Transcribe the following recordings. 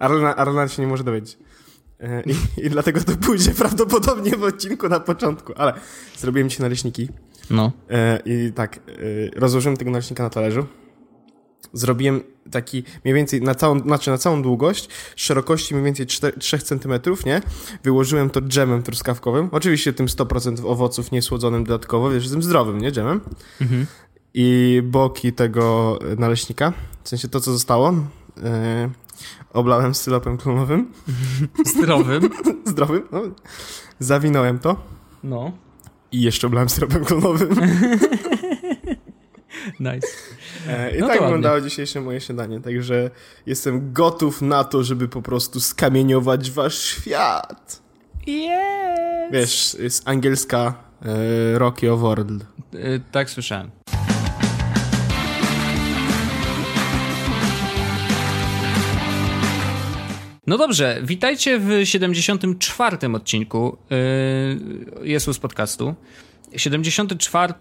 Arlena, Arlena się nie może dowiedzieć. E, I, I, dlatego to pójdzie prawdopodobnie w odcinku na początku, ale zrobiłem ci naleśniki. No. E, I tak, e, rozłożyłem tego naleśnika na talerzu. Zrobiłem taki mniej więcej na całą, znaczy na całą długość, szerokości mniej więcej 4, 3 cm, nie? Wyłożyłem to dżemem truskawkowym. Oczywiście tym 100% owoców niesłodzonym dodatkowo, wiesz, tym zdrowym, nie? Dżemem. Mhm. I boki tego naleśnika, w sensie to, co zostało, oblałem syropem klonowym. Zdrowym? Zdrowym, no. Zawinąłem to. No. I jeszcze oblałem syropem klonowym. nice. E, I no tak wyglądało dzisiejsze moje śniadanie, także jestem gotów na to, żeby po prostu skamieniować wasz świat. Yes! Wiesz, jest angielska e, Rocky of World. E, tak słyszałem. No dobrze, witajcie w 74. odcinku yy, Podcastu. 74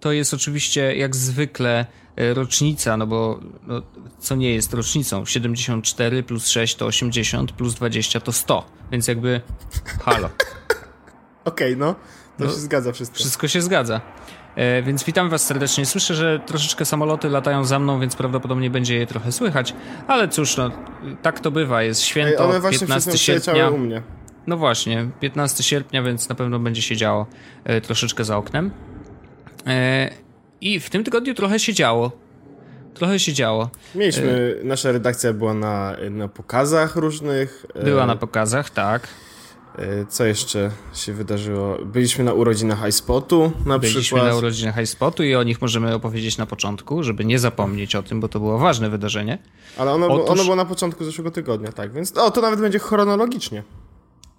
to jest oczywiście jak zwykle e, rocznica, no bo no, co nie jest rocznicą? 74 plus 6 to 80, plus 20 to 100, więc jakby halo. Okej, okay, no, to no, się zgadza wszystko. Wszystko się zgadza. E, więc witam was serdecznie. Słyszę, że troszeczkę samoloty latają za mną, więc prawdopodobnie będzie je trochę słychać, ale cóż, no, tak to bywa. Jest święto, Ej, 15 sierpnia. U mnie. No właśnie, 15 sierpnia, więc na pewno będzie się działo e, troszeczkę za oknem. E, I w tym tygodniu trochę się działo. Trochę się działo. Mieliśmy, e, nasza redakcja była na, na pokazach różnych. E, była na pokazach, tak. Co jeszcze się wydarzyło? Byliśmy na urodzinach iSpotu na Byliśmy przykład. Byliśmy na urodzinach iSpotu i o nich możemy opowiedzieć na początku, żeby nie zapomnieć o tym, bo to było ważne wydarzenie. Ale ono, Otóż... ono było na początku zeszłego tygodnia, tak, więc o, to nawet będzie chronologicznie.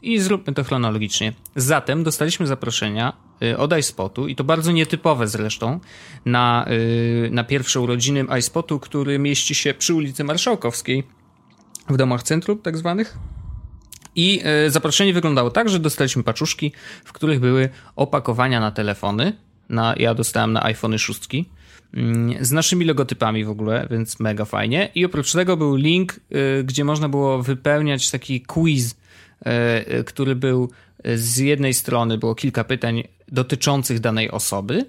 I zróbmy to chronologicznie. Zatem dostaliśmy zaproszenia y, od iSpotu i to bardzo nietypowe zresztą na, y, na pierwsze urodziny iSpotu, który mieści się przy ulicy Marszałkowskiej w domach centrum tak zwanych. I y, zaproszenie wyglądało tak, że dostaliśmy paczuszki, w których były opakowania na telefony. Na, ja dostałem na iPhone 6 mm, z naszymi logotypami w ogóle, więc mega fajnie. I oprócz tego był link, gdzie można było wypełniać taki quiz E, e, który był e, z jednej strony było kilka pytań dotyczących danej osoby,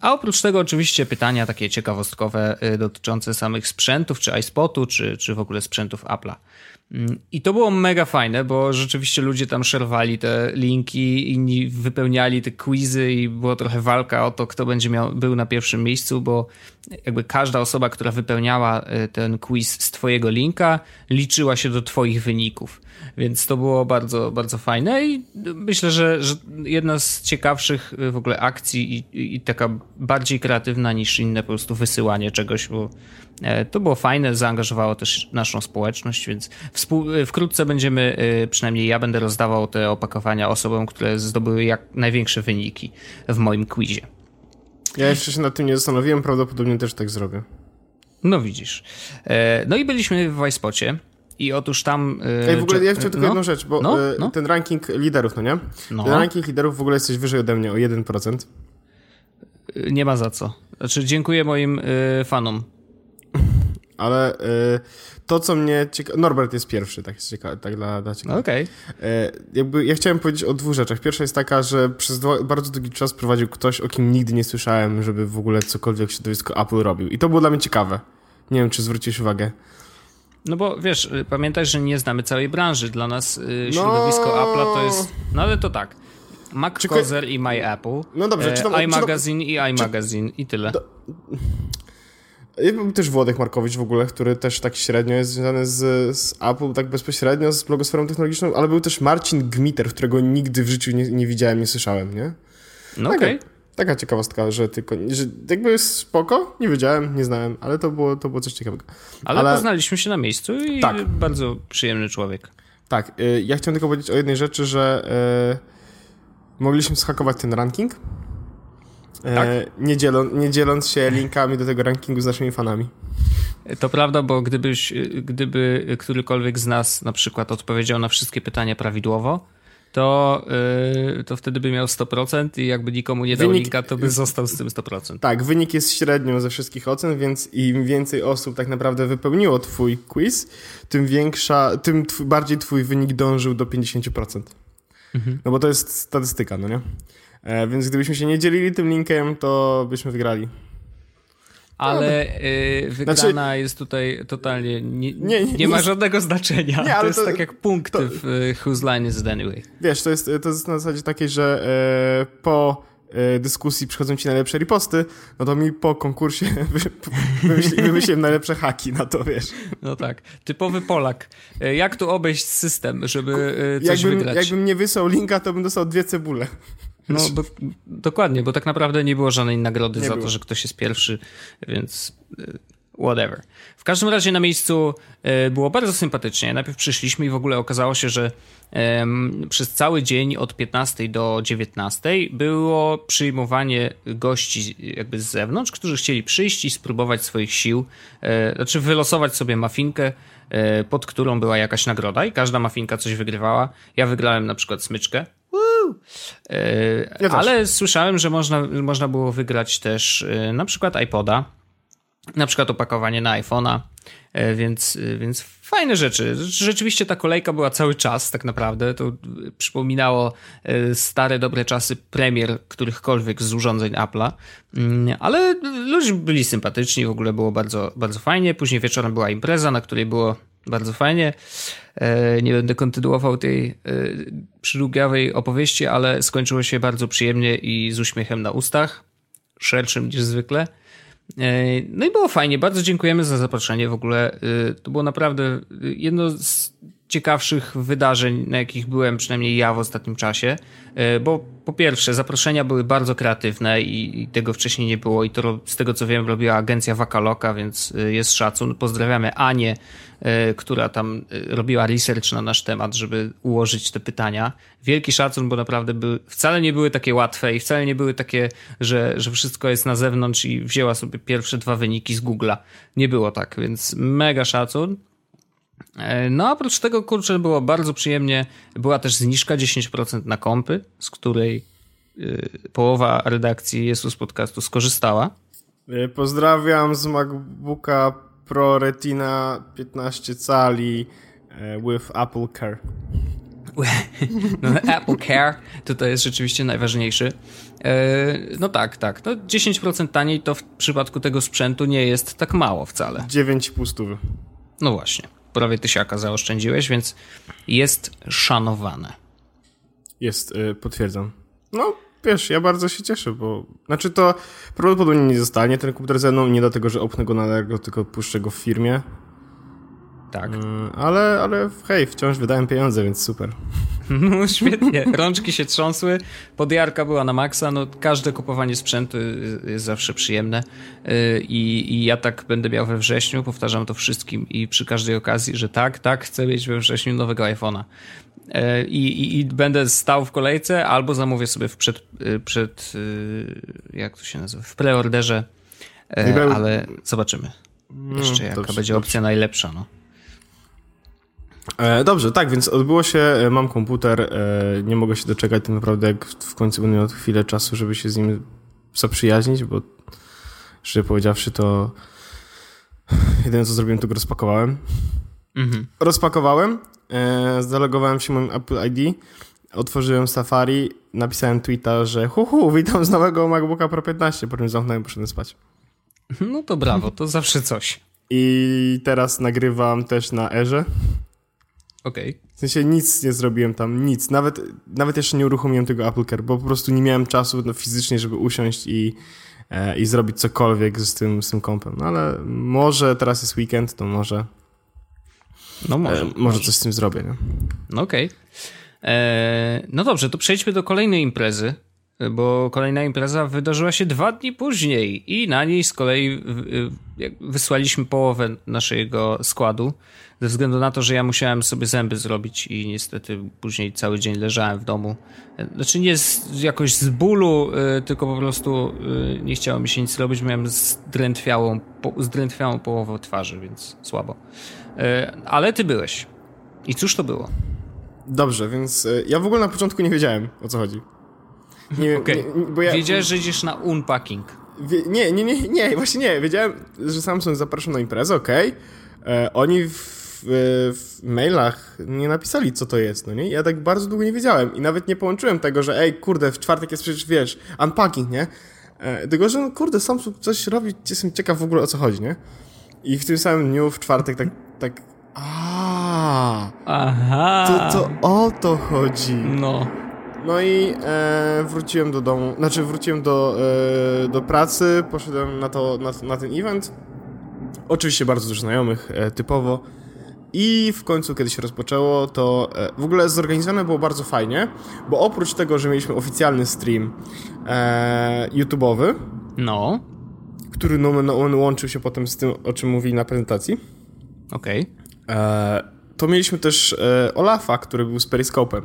a oprócz tego oczywiście pytania takie ciekawostkowe dotyczące samych sprzętów, czy iSpotu, czy, czy w ogóle sprzętów Apple'a. Mm, I to było mega fajne, bo rzeczywiście ludzie tam szerowali te linki, inni wypełniali te quizy i było trochę walka o to, kto będzie miał, był na pierwszym miejscu, bo jakby każda osoba, która wypełniała ten quiz z twojego linka, liczyła się do twoich wyników. Więc to było bardzo, bardzo fajne i myślę, że, że jedna z ciekawszych w ogóle akcji i, i taka bardziej kreatywna niż inne po prostu wysyłanie czegoś, bo to było fajne, zaangażowało też naszą społeczność, więc e, wkrótce będziemy, e, przynajmniej ja będę rozdawał te opakowania osobom, które zdobyły jak największe wyniki w moim quizie. Ja jeszcze się nad tym nie zastanowiłem, prawdopodobnie też tak zrobię. No widzisz. No i byliśmy w Wajspocie. I otóż tam... Ej, w ogóle ja chciałem tylko no? jedną rzecz, bo no? No? ten ranking liderów, no nie? No. Ten ranking liderów w ogóle jesteś wyżej ode mnie o 1%. Nie ma za co. Znaczy, dziękuję moim fanom. Ale y, to, co mnie ciekawi... Norbert jest pierwszy, tak, jest cieka... tak dla, dla ciekawe. Okej. Okay. Y, jakby ja chciałem powiedzieć o dwóch rzeczach. Pierwsza jest taka, że przez bardzo długi czas prowadził ktoś, o kim nigdy nie słyszałem, żeby w ogóle cokolwiek środowisko Apple robił. I to było dla mnie ciekawe. Nie wiem, czy zwróciłeś uwagę. No bo wiesz, y, pamiętaj, że nie znamy całej branży. Dla nas y, środowisko no... Apple'a to jest. No ale to tak. Mac Kozer i My Apple. No dobrze, czy to, iMagazine czy to... i iMagazine czy... i tyle. Do... Był też Włodek Markowicz w ogóle, który też tak średnio jest związany z, z Apple, tak bezpośrednio, z blogosferą technologiczną, ale był też Marcin Gmiter, którego nigdy w życiu nie, nie widziałem, nie słyszałem, nie? No okej. Okay. Taka ciekawostka, że tylko, że jakby spoko, nie wiedziałem, nie znałem, ale to było, to było coś ciekawego. Ale, ale... poznaliśmy się na miejscu i tak. bardzo przyjemny człowiek. Tak, y, ja chciałem tylko powiedzieć o jednej rzeczy, że y, mogliśmy schakować ten ranking, y, tak? nie, dzielą, nie dzieląc się linkami do tego rankingu z naszymi fanami. To prawda, bo gdybyś, gdyby którykolwiek z nas na przykład odpowiedział na wszystkie pytania prawidłowo, to, yy, to wtedy by miał 100% i jakby nikomu nie dał Wynik- linka, to by został z tym 100%. Tak, wynik jest średnią ze wszystkich ocen, więc im więcej osób tak naprawdę wypełniło twój quiz, tym większa, tym twój, bardziej twój wynik dążył do 50%. No bo to jest statystyka, no nie? E, więc gdybyśmy się nie dzielili tym linkiem, to byśmy wygrali. Ale yy, wygrana jest tutaj totalnie. Nie, Znaczy- Nie, nie, nie, ma nie- żadnego znaczenia. Nie, ale to jest to- tak jak punkty to- w y, Whose Line is it Anyway. Wiesz, to jest, to jest na zasadzie takiej, że e, po e, dyskusji przychodzą ci najlepsze riposty, no to mi po konkursie wy- wymyśli, wymyśliłem najlepsze haki na to, wiesz. No tak. Typowy Polak. Jak tu obejść system, żeby coś Jakbym, wygrać? jakbym nie wysłał linka, to bym dostał dwie cebule. No do, dokładnie, bo tak naprawdę nie było żadnej nagrody Nie za było. to, że ktoś jest pierwszy, więc y, whatever. W każdym razie na miejscu y, było bardzo sympatycznie. Najpierw przyszliśmy i w ogóle okazało się, że przez cały dzień od 15 do 19 było przyjmowanie gości jakby z zewnątrz, którzy chcieli przyjść i spróbować swoich sił, e, znaczy wylosować sobie mafinkę, e, pod którą była jakaś nagroda i każda mafinka coś wygrywała. Ja wygrałem na przykład smyczkę. E, Ja też. ale słyszałem, że można, można było wygrać też e, na przykład iPoda, na przykład opakowanie na iPhone'a, e, więc, e, więc fajne rzeczy. Rzeczywiście ta kolejka była cały czas tak naprawdę. To e, przypominało e, stare, dobre czasy premier którychkolwiek z urządzeń Apple'a, Mm, ale ludzie byli sympatyczni, w ogóle było bardzo, bardzo fajnie. Później wieczorem była impreza, na której było bardzo fajnie. E, Nie będę kontynuował tej e, przydługiawej opowieści, ale skończyło się bardzo przyjemnie i z uśmiechem na ustach, szerszym niż zwykle. E, No i było fajnie, bardzo dziękujemy za zaproszenie w ogóle. To było naprawdę jedno z ciekawszych wydarzeń, na jakich byłem przynajmniej ja w ostatnim czasie, e, bo po pierwsze zaproszenia były bardzo kreatywne i, i tego wcześniej nie było i to z tego co wiem robiła agencja Wakaloka, więc e, jest szacun. Pozdrawiamy Anię, e, która tam robiła research na nasz temat, żeby ułożyć te pytania. Wielki szacun, bo naprawdę były, wcale nie były takie łatwe i wcale nie były takie, że, że wszystko jest na zewnątrz i wzięła sobie pierwsze dwa wyniki z Google'a. Nie było tak, więc mega szacun. E, No, oprócz tego, kurczę, było bardzo przyjemnie. Była też zniżka 10% na kompy, z której y, połowa redakcji Jesus Podcastu skorzystała. E, Pozdrawiam z MacBooka Pro Retina 15 cali e, with Apple Care. No, Apple Care to to jest rzeczywiście najważniejszy. No tak, tak. No 10% taniej to w przypadku tego sprzętu nie jest tak mało wcale. 9,5 stówy. No właśnie, prawie tysiaka zaoszczędziłeś, więc jest szanowane. Jest, y, potwierdzam. No, wiesz, ja bardzo się cieszę, bo... Znaczy to prawdopodobnie nie zostanie ten komputer ze mną, nie dlatego, że opnę go na Lego, tylko puszczę go w firmie. Tak. Y, ale, ale hej, wciąż wydałem pieniądze, więc super. No świetnie, rączki się trząsły, podjarka była na maksa, no każde kupowanie sprzętu jest zawsze przyjemne Yy, i, i ja tak będę miał we wrześniu, powtarzam to wszystkim i przy każdej okazji, że tak, tak, chcę mieć we wrześniu nowego iPhone'a. Yy, I, i, I będę stał w kolejce albo zamówię sobie w przed, yy, przed jak to się nazywa, w preorderze, ale zobaczymy jeszcze jaka będzie opcja najlepsza, no. E, dobrze, tak, więc odbyło się, e, mam komputer, e, nie mogę się doczekać tak naprawdę, jak w końcu będę miał chwilę czasu, żeby się z nim zaprzyjaźnić, bo szczerze powiedziawszy, to jedyne co zrobiłem, to go rozpakowałem. Mhm. Rozpakowałem, zalogowałem się moim Apple ID, otworzyłem Safari, napisałem tweeta, że hu, hu witam z nowego MacBooka Pro 15, po czym zamknąłem i poszedłem spać. No to brawo, to zawsze coś. I teraz nagrywam też na Erze. Okej. W sensie nic nie zrobiłem tam, nic. Nawet, nawet jeszcze nie uruchomiłem tego Apple Care, bo po prostu nie miałem czasu no, fizycznie, żeby usiąść i, e, i zrobić cokolwiek z tym, z tym kompem. No ale może teraz jest weekend, to może, No może. e, może coś z tym zrobię. Nie? No okej. Eee, No dobrze, to przejdźmy do kolejnej imprezy, bo kolejna impreza wydarzyła się dwa dni później i na niej z kolei wysłaliśmy połowę naszego składu, ze względu na to, że ja musiałem sobie zęby zrobić i niestety później cały dzień leżałem w domu. Znaczy nie z, jakoś z bólu, y, tylko po prostu y, nie chciało mi się nic robić, miałem zdrętwiałą, po, zdrętwiałą połowę twarzy, więc słabo. E, Ale ty byłeś. I cóż to było? Dobrze, więc y, ja w ogóle na początku nie wiedziałem, o co chodzi. Nie, okay. nie, bo ja... Wiedziałeś, że idziesz na unpacking. Wie, nie, nie, nie, nie, właśnie nie. Wiedziałem, że Samsung zapraszał na imprezę, okej. Okay. E, oni w, w, w, mailach nie napisali, co to jest, no nie? Ja tak bardzo długo nie wiedziałem i nawet nie połączyłem tego, że ej, kurde, w czwartek jest przecież, wiesz, unpacking, nie? E, tylko, że no, kurde, Samsung coś robi, jestem ciekaw w ogóle o co chodzi, nie? I w tym samym dniu, w czwartek, tak, tak, a, Aha. To, to o to chodzi. No. No i e, wróciłem do domu, znaczy wróciłem do, e, do pracy, poszedłem na, to, na, na ten event. Oczywiście bardzo dużo znajomych, e, typowo. I w końcu, kiedy się rozpoczęło, to e, w ogóle zorganizowane było bardzo fajnie, bo oprócz tego, że mieliśmy oficjalny stream e, YouTube'owy, no. który no, no, on łączył się potem z tym, o czym mówili na prezentacji. Okej. Okay. E, to mieliśmy też e, Olafa, który był z Periscope'em.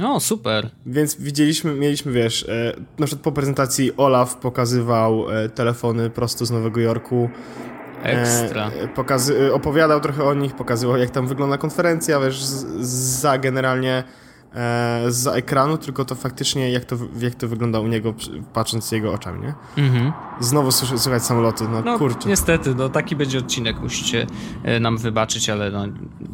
O, super. Więc widzieliśmy, mieliśmy, wiesz, e, na przykład po prezentacji Olaf pokazywał e, telefony prosto z Nowego Jorku. E, Ekstra. Pokazy- e, opowiadał trochę o nich, pokazywał jak tam wygląda konferencja, wiesz, za generalnie e, za ekranu, tylko to faktycznie jak to, jak to wygląda u niego, patrząc jego oczami, nie? Mhm. Znowu słyszę, słychać samoloty, no, no kurczę. niestety, no taki będzie odcinek, musicie e, nam wybaczyć, ale no,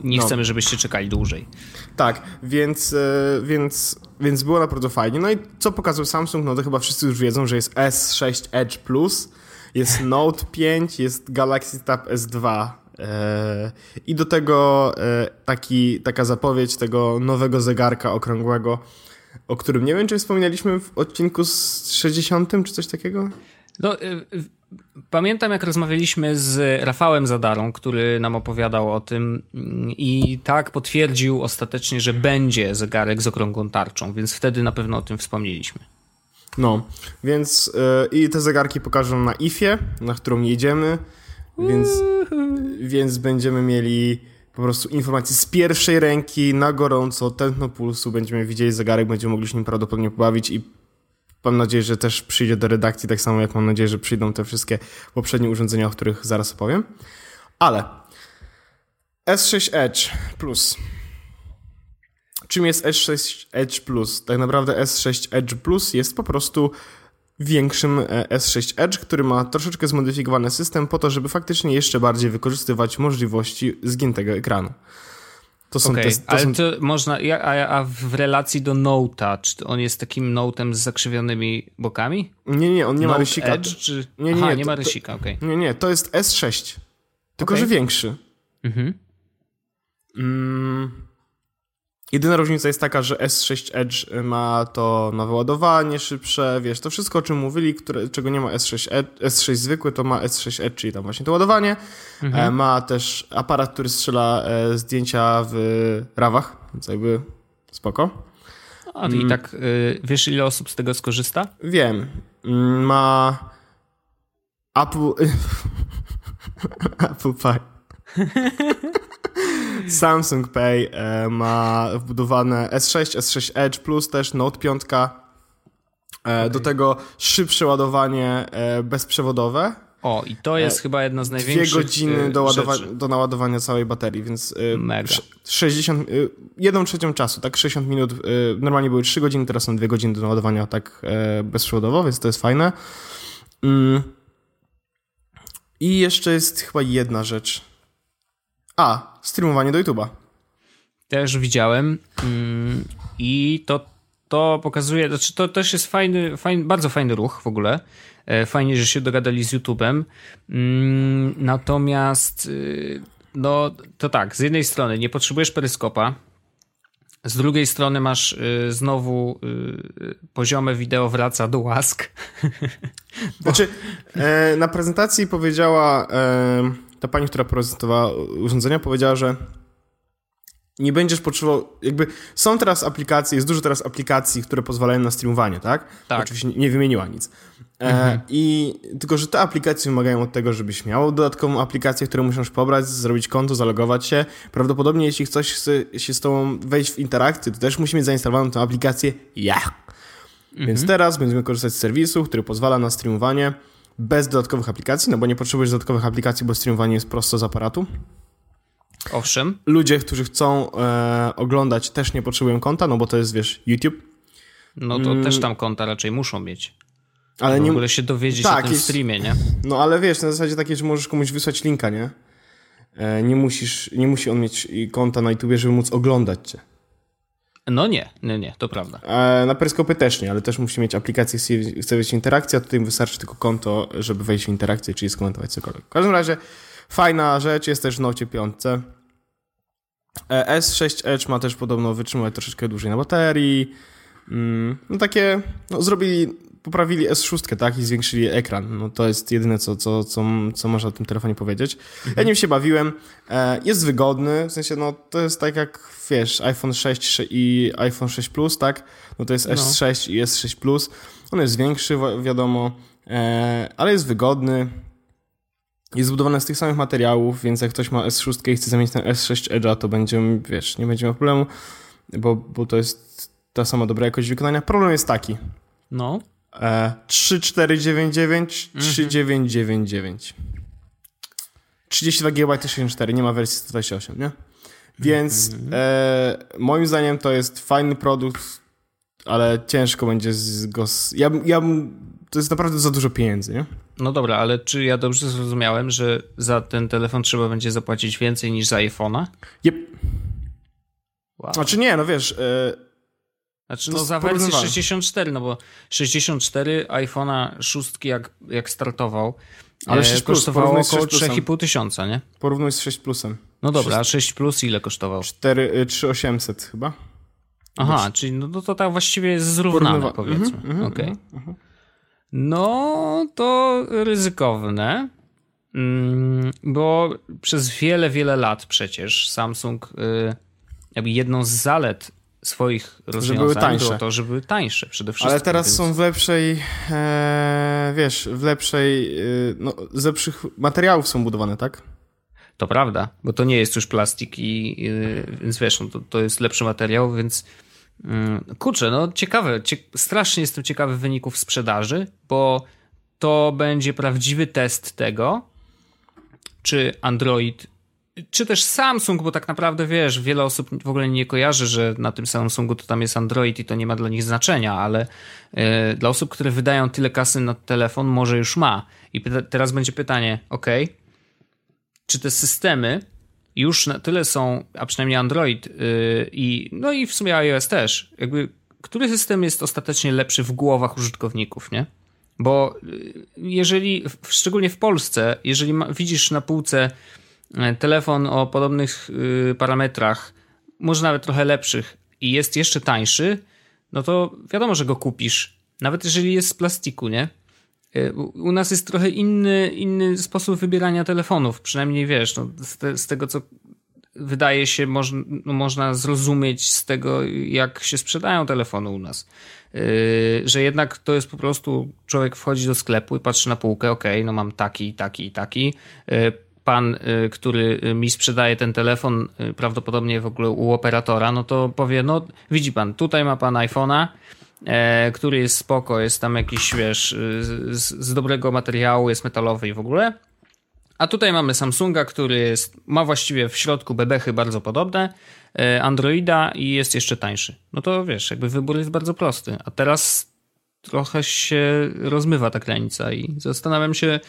nie no. chcemy, żebyście czekali dłużej. Tak, więc, e, więc, więc było naprawdę fajnie. No i co pokazał Samsung? No to chyba wszyscy już wiedzą, że jest S6 Edge Plus, jest Note 5, jest Galaxy Tab S2 E, I do tego e, taki, taka zapowiedź tego nowego zegarka okrągłego, o którym nie wiem, czy wspominaliśmy w odcinku z 60 czy coś takiego? No, e, pamiętam jak rozmawialiśmy z Rafałem Zadarą, który nam opowiadał o tym mm, i tak potwierdził ostatecznie, że będzie zegarek z okrągłą tarczą, więc wtedy na pewno o tym wspomnieliśmy. No, więc yy, i te zegarki pokażą na IFie, na którą jedziemy. Więc, więc będziemy mieli po prostu informacje z pierwszej ręki, na gorąco, tętno pulsu, będziemy widzieli zegarek, będziemy mogli się nim prawdopodobnie pobawić i mam nadzieję, że też przyjdzie do redakcji, tak samo jak mam nadzieję, że przyjdą te wszystkie poprzednie urządzenia, o których zaraz opowiem. Ale S6 Edge Plus. Czym jest S6 Edge Plus? Tak naprawdę S6 Edge Plus jest po prostu większym e, S6 Edge, który ma troszeczkę zmodyfikowany system po to, żeby faktycznie jeszcze bardziej wykorzystywać możliwości zgiętego ekranu. To są okay, te, to ale są... to można, a, a w relacji do Note'a, czy on jest takim Note'em z zakrzywionymi bokami? Nie, nie, on nie Note ma rysika. Edge, czy... Nie, nie, Aha, nie, ma rysika, okej. Okay. Nie, nie, to jest S6, tylko okay. że większy. Mhm. Mm, Jedyna różnica jest taka, że S6 Edge ma to nowe ładowanie szybsze, wiesz, to wszystko o czym mówili, które, czego nie ma S6 Edge, S6 zwykły, to ma S6 Edge, czyli tam właśnie to ładowanie. Mhm. E, ma też aparat, który strzela e, zdjęcia w rawach, więc jakby spoko. A i mm. tak y, wiesz ile osób z tego skorzysta? Wiem. Mm, ma Apple Apple Pie. Samsung Pay e, ma wbudowane S6, S6 Edge Plus też, Note 5. E, okay. Do tego szybsze ładowanie e, bezprzewodowe. O, i to jest chyba jedna z największych Dwie godziny do, ładowa- do naładowania całej baterii, więc Mega. 60, jedną trzecią czasu, tak 60 minut, normalnie były 3 godziny, teraz są 2 godziny do naładowania tak bezprzewodowo, więc to jest fajne. Mm. I jeszcze jest chyba jedna rzecz. A, streamowanie do YouTube'a. Też widziałem mm, i to, to pokazuje, znaczy to też jest fajny, fajny, bardzo fajny ruch w ogóle. E, fajnie, że się dogadali z YouTube'em. Mm, natomiast y, no to tak, z jednej strony nie potrzebujesz peryskopa, z drugiej strony masz y, znowu y, poziome wideo wraca do łask. Znaczy, e, na prezentacji powiedziała e, ta pani, która prezentowała urządzenia, powiedziała, że nie będziesz potrzebował, jakby są teraz aplikacje, jest dużo teraz aplikacji, które pozwalają na streamowanie, tak? Tak. Oczywiście nie wymieniła nic. E, mhm. I tylko, że te aplikacje wymagają od tego, żebyś miał dodatkową aplikację, którą musisz pobrać, zrobić konto, zalogować się. Prawdopodobnie jeśli ktoś chce się z tobą wejść w interakcję, to też musi mieć zainstalowaną tę aplikację ja. Mhm. Więc teraz będziemy korzystać z serwisu, który pozwala na streamowanie bez dodatkowych aplikacji, no bo nie potrzebujesz dodatkowych aplikacji, bo streamowanie jest prosto z aparatu. Owszem. Ludzie, którzy chcą e, oglądać, też nie potrzebują konta, no bo to jest, wiesz, YouTube. No to mm. też tam konta raczej muszą mieć. Ale nie... W ogóle się dowiedzieć tak, o tym streamie, nie? No ale wiesz, na zasadzie takiej, że możesz komuś wysłać linka, nie? E, nie musisz, nie musi on mieć konta na YouTube, żeby móc oglądać cię. No nie, nie, nie, to prawda. Na Peryskopy też nie, ale też musi mieć aplikację, chce wejść w interakcję, a tutaj wystarczy tylko konto, żeby wejść w interakcję, czyli skomentować cokolwiek. W każdym razie fajna rzecz, jest też w Nocie 5. E, S6 Edge ma też podobno wytrzymać troszeczkę dłużej na baterii. Mm, no takie, no zrobili poprawili S6, tak, i zwiększyli ekran. No to jest jedyne, co, co, co, co można o tym telefonie powiedzieć. Mhm. Ja nim się bawiłem. E, jest wygodny, w sensie, no to jest tak jak, wiesz, iPhone 6 i iPhone 6 Plus, tak? No to jest S6 no. i S6 Plus. On jest większy, wiadomo, e, ale jest wygodny. Jest zbudowany z tych samych materiałów, więc jak ktoś ma S6 i chce zamienić ten S6 Edge'a, to będzie, wiesz, nie będzie miał problemu, bo, bo to jest ta sama dobra jakość wykonania. Problem jest taki. No. 3499 3999. 32 GB 64, nie ma wersji 128, nie? Więc -hmm. e, moim zdaniem to jest fajny produkt, ale ciężko będzie z, go. Z, ja, ja, to jest naprawdę za dużo pieniędzy, nie? No dobra, ale czy ja dobrze zrozumiałem, że za ten telefon trzeba będzie zapłacić więcej niż za iPhone'a? Yep. Wow. Znaczy nie, no wiesz. E, znaczy, no za wersję 64, no bo 64 iPhone'a 6 jak, jak startował, ale 6 e, plus, kosztowało około 3,5 tysiąca, nie? Porównuj z 6 plusem. No dobra, 6... a 6 plus ile kosztował? 4, 3800 chyba. Aha, czyli no to, tak właściwie jest zrównane, Porównywa... powiedzmy. Mm -hmm, okay. mm -hmm. No, to ryzykowne, mm, bo przez wiele, wiele lat przecież Samsung, y, jakby jedną z zalet swoich rozwiązań były tańsze. było to, że były tańsze przede wszystkim. Ale teraz więc... są w lepszej, e, wiesz, w lepszej, e, no, z lepszych materiałów są budowane, tak? To prawda, bo to nie jest już plastik i, i więc wiesz, no, to, to jest lepszy materiał, więc mm, kurczę, no ciekawe, cie, strasznie jestem ciekawy wyników sprzedaży, bo to będzie prawdziwy test tego, czy Android czy też Samsung, bo tak naprawdę wiesz, wiele osób w ogóle nie kojarzy, że na tym Samsungu to tam jest Android i to nie ma dla nich znaczenia, ale y, dla osób, które wydają tyle kasy na telefon, może już ma. I teraz będzie pytanie, ok, czy te systemy już na tyle są, a przynajmniej Android yy, i no i w sumie iOS też, jakby który system jest ostatecznie lepszy w głowach użytkowników, nie? Bo y, jeżeli, szczególnie w Polsce, jeżeli ma, widzisz na półce E, telefon o podobnych y, parametrach, może nawet trochę lepszych i jest jeszcze tańszy, no to wiadomo, że go kupisz. Nawet jeżeli jest z plastiku, nie? E, u nas jest trochę inny, inny sposób wybierania telefonów, przynajmniej wiesz, no, z, te, z tego co wydaje się, moż, no, można zrozumieć z tego, jak się sprzedają telefony u nas. Yy, że jednak to jest po prostu człowiek wchodzi do sklepu i patrzy na półkę, ok, no mam taki, taki, taki. Yy, pan, y, który mi sprzedaje ten telefon, y, prawdopodobnie w ogóle u operatora, no to powie, no widzi pan, tutaj ma pan iPhone'a, e, który jest spoko, jest tam jakiś, wiesz, y, z, z, dobrego materiału, jest metalowy i w ogóle. A tutaj mamy Samsunga, który jest, ma właściwie w środku bebechy bardzo podobne, e, Androida i jest jeszcze tańszy. No to wiesz, jakby wybór jest bardzo prosty. A teraz trochę się rozmywa ta granica i zastanawiam się,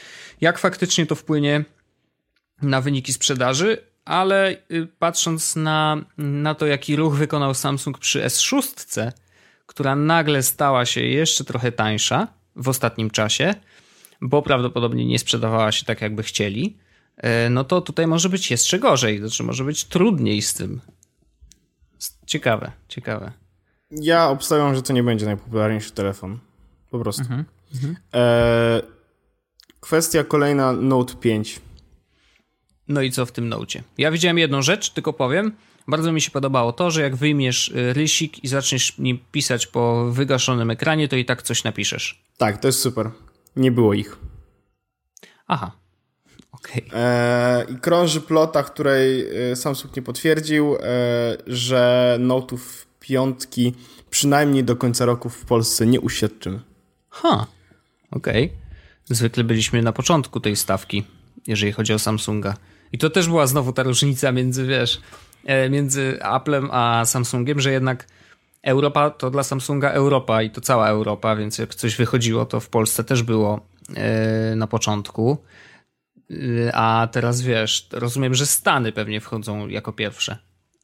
jak faktycznie to wpłynie na wyniki sprzedaży, ale y, patrząc na, na to, jaki ruch wykonał Samsung przy S6, która nagle stała się jeszcze trochę tańsza w ostatnim czasie, bo prawdopodobnie nie sprzedawała się tak, jakby chcieli, y, no to tutaj może być jeszcze gorzej, znaczy może być trudniej z tym. Ciekawe, ciekawe. Ja obstawiam, że to nie będzie najpopularniejszy telefon. Po prostu. Mhm, mhm. e, kwestia kolejna Note 5. No i co w tym nocie? Ja widziałem jedną rzecz, tylko powiem. Bardzo mi się podobało to, że jak wyjmiesz y, rysik i zaczniesz nim pisać po wygaszonym ekranie, to i tak coś napiszesz. Tak, to jest super. Nie było ich. Aha. Okay. E, I krąży plota, której y, Samsung nie potwierdził, e, że Note'ów piątki przynajmniej do końca roku w Polsce nie uświadczymy. Ha, okej. Okay. Zwykle byliśmy na początku tej stawki, jeżeli chodzi o Samsunga. I to też była znowu ta różnica między, wiesz, e, między Applem a Samsungiem, że jednak Europa to dla Samsunga Europa i to cała Europa, więc jak coś wychodziło, to w Polsce też było e, na początku. E, a teraz wiesz, rozumiem, że Stany pewnie wchodzą jako pierwsze.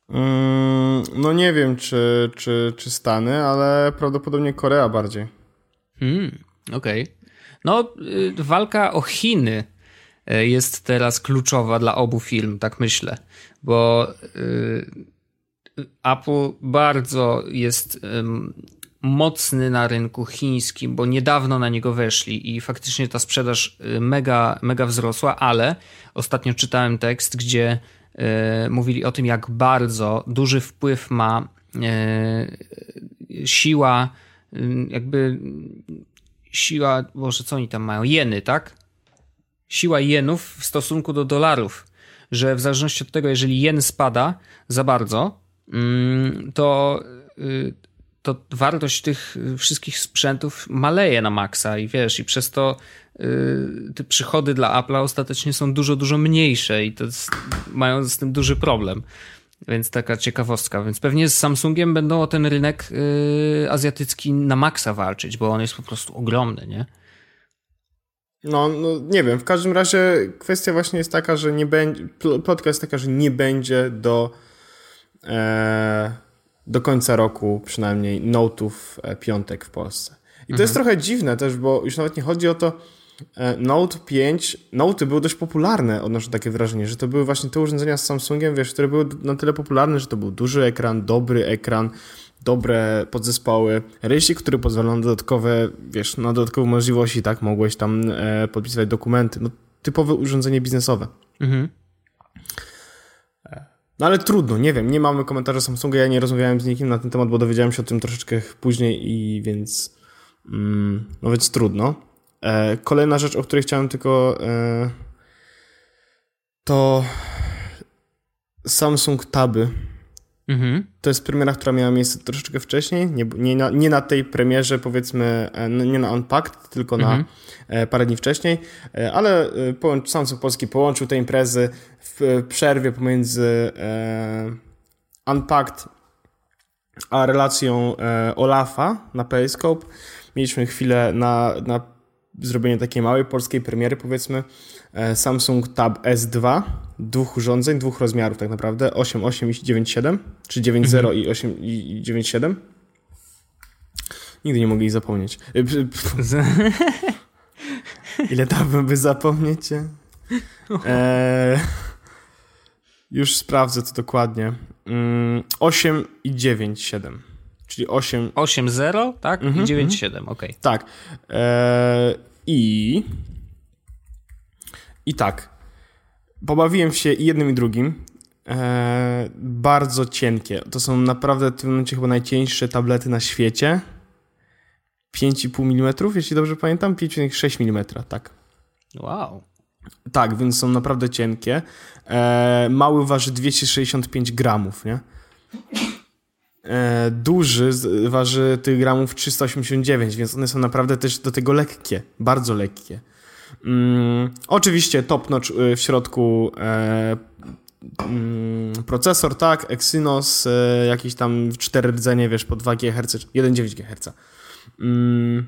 Mm, no nie wiem, czy, czy, czy Stany, ale prawdopodobnie Korea bardziej. Hmm, okej. Okay. No, y, walka o Chiny jest teraz kluczowa dla obu firm, tak myślę, bo y, Apple bardzo jest mocny na rynku chińskim, bo niedawno na niego weszli i faktycznie ta sprzedaż mega, mega wzrosła, ale ostatnio czytałem tekst, gdzie mówili o tym, jak bardzo duży wpływ ma siła jakby siła, może co oni tam mają, jeny, tak? Siła jenów w stosunku do dolarów, że w zależności od tego, jeżeli jen spada za bardzo, mm, to, y, to wartość tych wszystkich sprzętów maleje na maksa i wiesz, i przez to y, te przychody dla Apple'a ostatecznie są dużo, dużo mniejsze i to jest, mają z tym duży problem. Więc taka ciekawostka. Więc pewnie z Samsungiem będą o ten rynek yy, azjatycki na maksa walczyć, bo on jest po prostu ogromny, nie? No, no, nie wiem. W każdym razie kwestia właśnie jest taka, że nie będzie. Plotka jest taka, że nie będzie do. E, do końca roku przynajmniej Note'ów e, piątek w Polsce. I to mhm. jest trochę dziwne też, bo już nawet nie chodzi o to, E, Note 5, Note były dość popularne, odnoszę takie wrażenie, że to były właśnie te urządzenia z Samsungiem, wiesz, które były na tyle popularne, że to był duży ekran, dobry ekran, dobre podzespoły, rysik, który pozwala na dodatkowe, wiesz, na dodatkowe możliwości, tak, mogłeś tam e, podpisywać dokumenty, no typowe urządzenie biznesowe. Mhm. E, no ale trudno, nie wiem, nie mamy komentarza Samsunga, ja nie rozmawiałem z nikim na ten temat, bo dowiedziałem się o tym troszeczkę później i więc, mm, no więc trudno. E, kolejna rzecz, o której chciałem tylko e, to Samsung Taby. Mhm. To jest premiera, która miała miejsce troszeczkę wcześniej, nie, nie, na, nie na tej premierze, powiedzmy, e, nie na Unpacked, tylko mhm. na parę dni wcześniej, ale Samsung Polski połączył te imprezy w przerwie pomiędzy Unpacked a relacją Olafa na Periscope. Mieliśmy chwilę na, na zrobienie takiej małej polskiej premiery, powiedzmy, e, Samsung Tab S2, dwóch urządzeń, dwóch rozmiarów tak naprawdę, 8.8 i 9.7, czy 9.0 mhm. i 8 i 9.7. Nigdy nie mogę ich zapomnieć. E, Ile tam by zapomnieć? Eee, już sprawdzę to dokładnie. 8 mm, i 9.7 czyli 8... 8.0, tak? Mm -hmm, I 9.7, mm -hmm. ok. Tak. E, I... I tak. Pobawiłem się i jednym i drugim. E, bardzo cienkie. To są naprawdę w tym momencie chyba najcieńsze tablety na świecie. 5,5 mm, jeśli dobrze pamiętam. 5,6 mm, tak. Wow. Tak, więc są naprawdę cienkie. E, mały waży 265 gramów, nie? e, duży, waży tych gramów 389, więc one są naprawdę też do tego lekkie, bardzo lekkie. Mm, oczywiście top notch y, w środku e, mm, procesor, tak, Exynos, e, jakieś tam 4 rdzenie, wiesz, po 2 GHz, 1,9 GHz. Mm,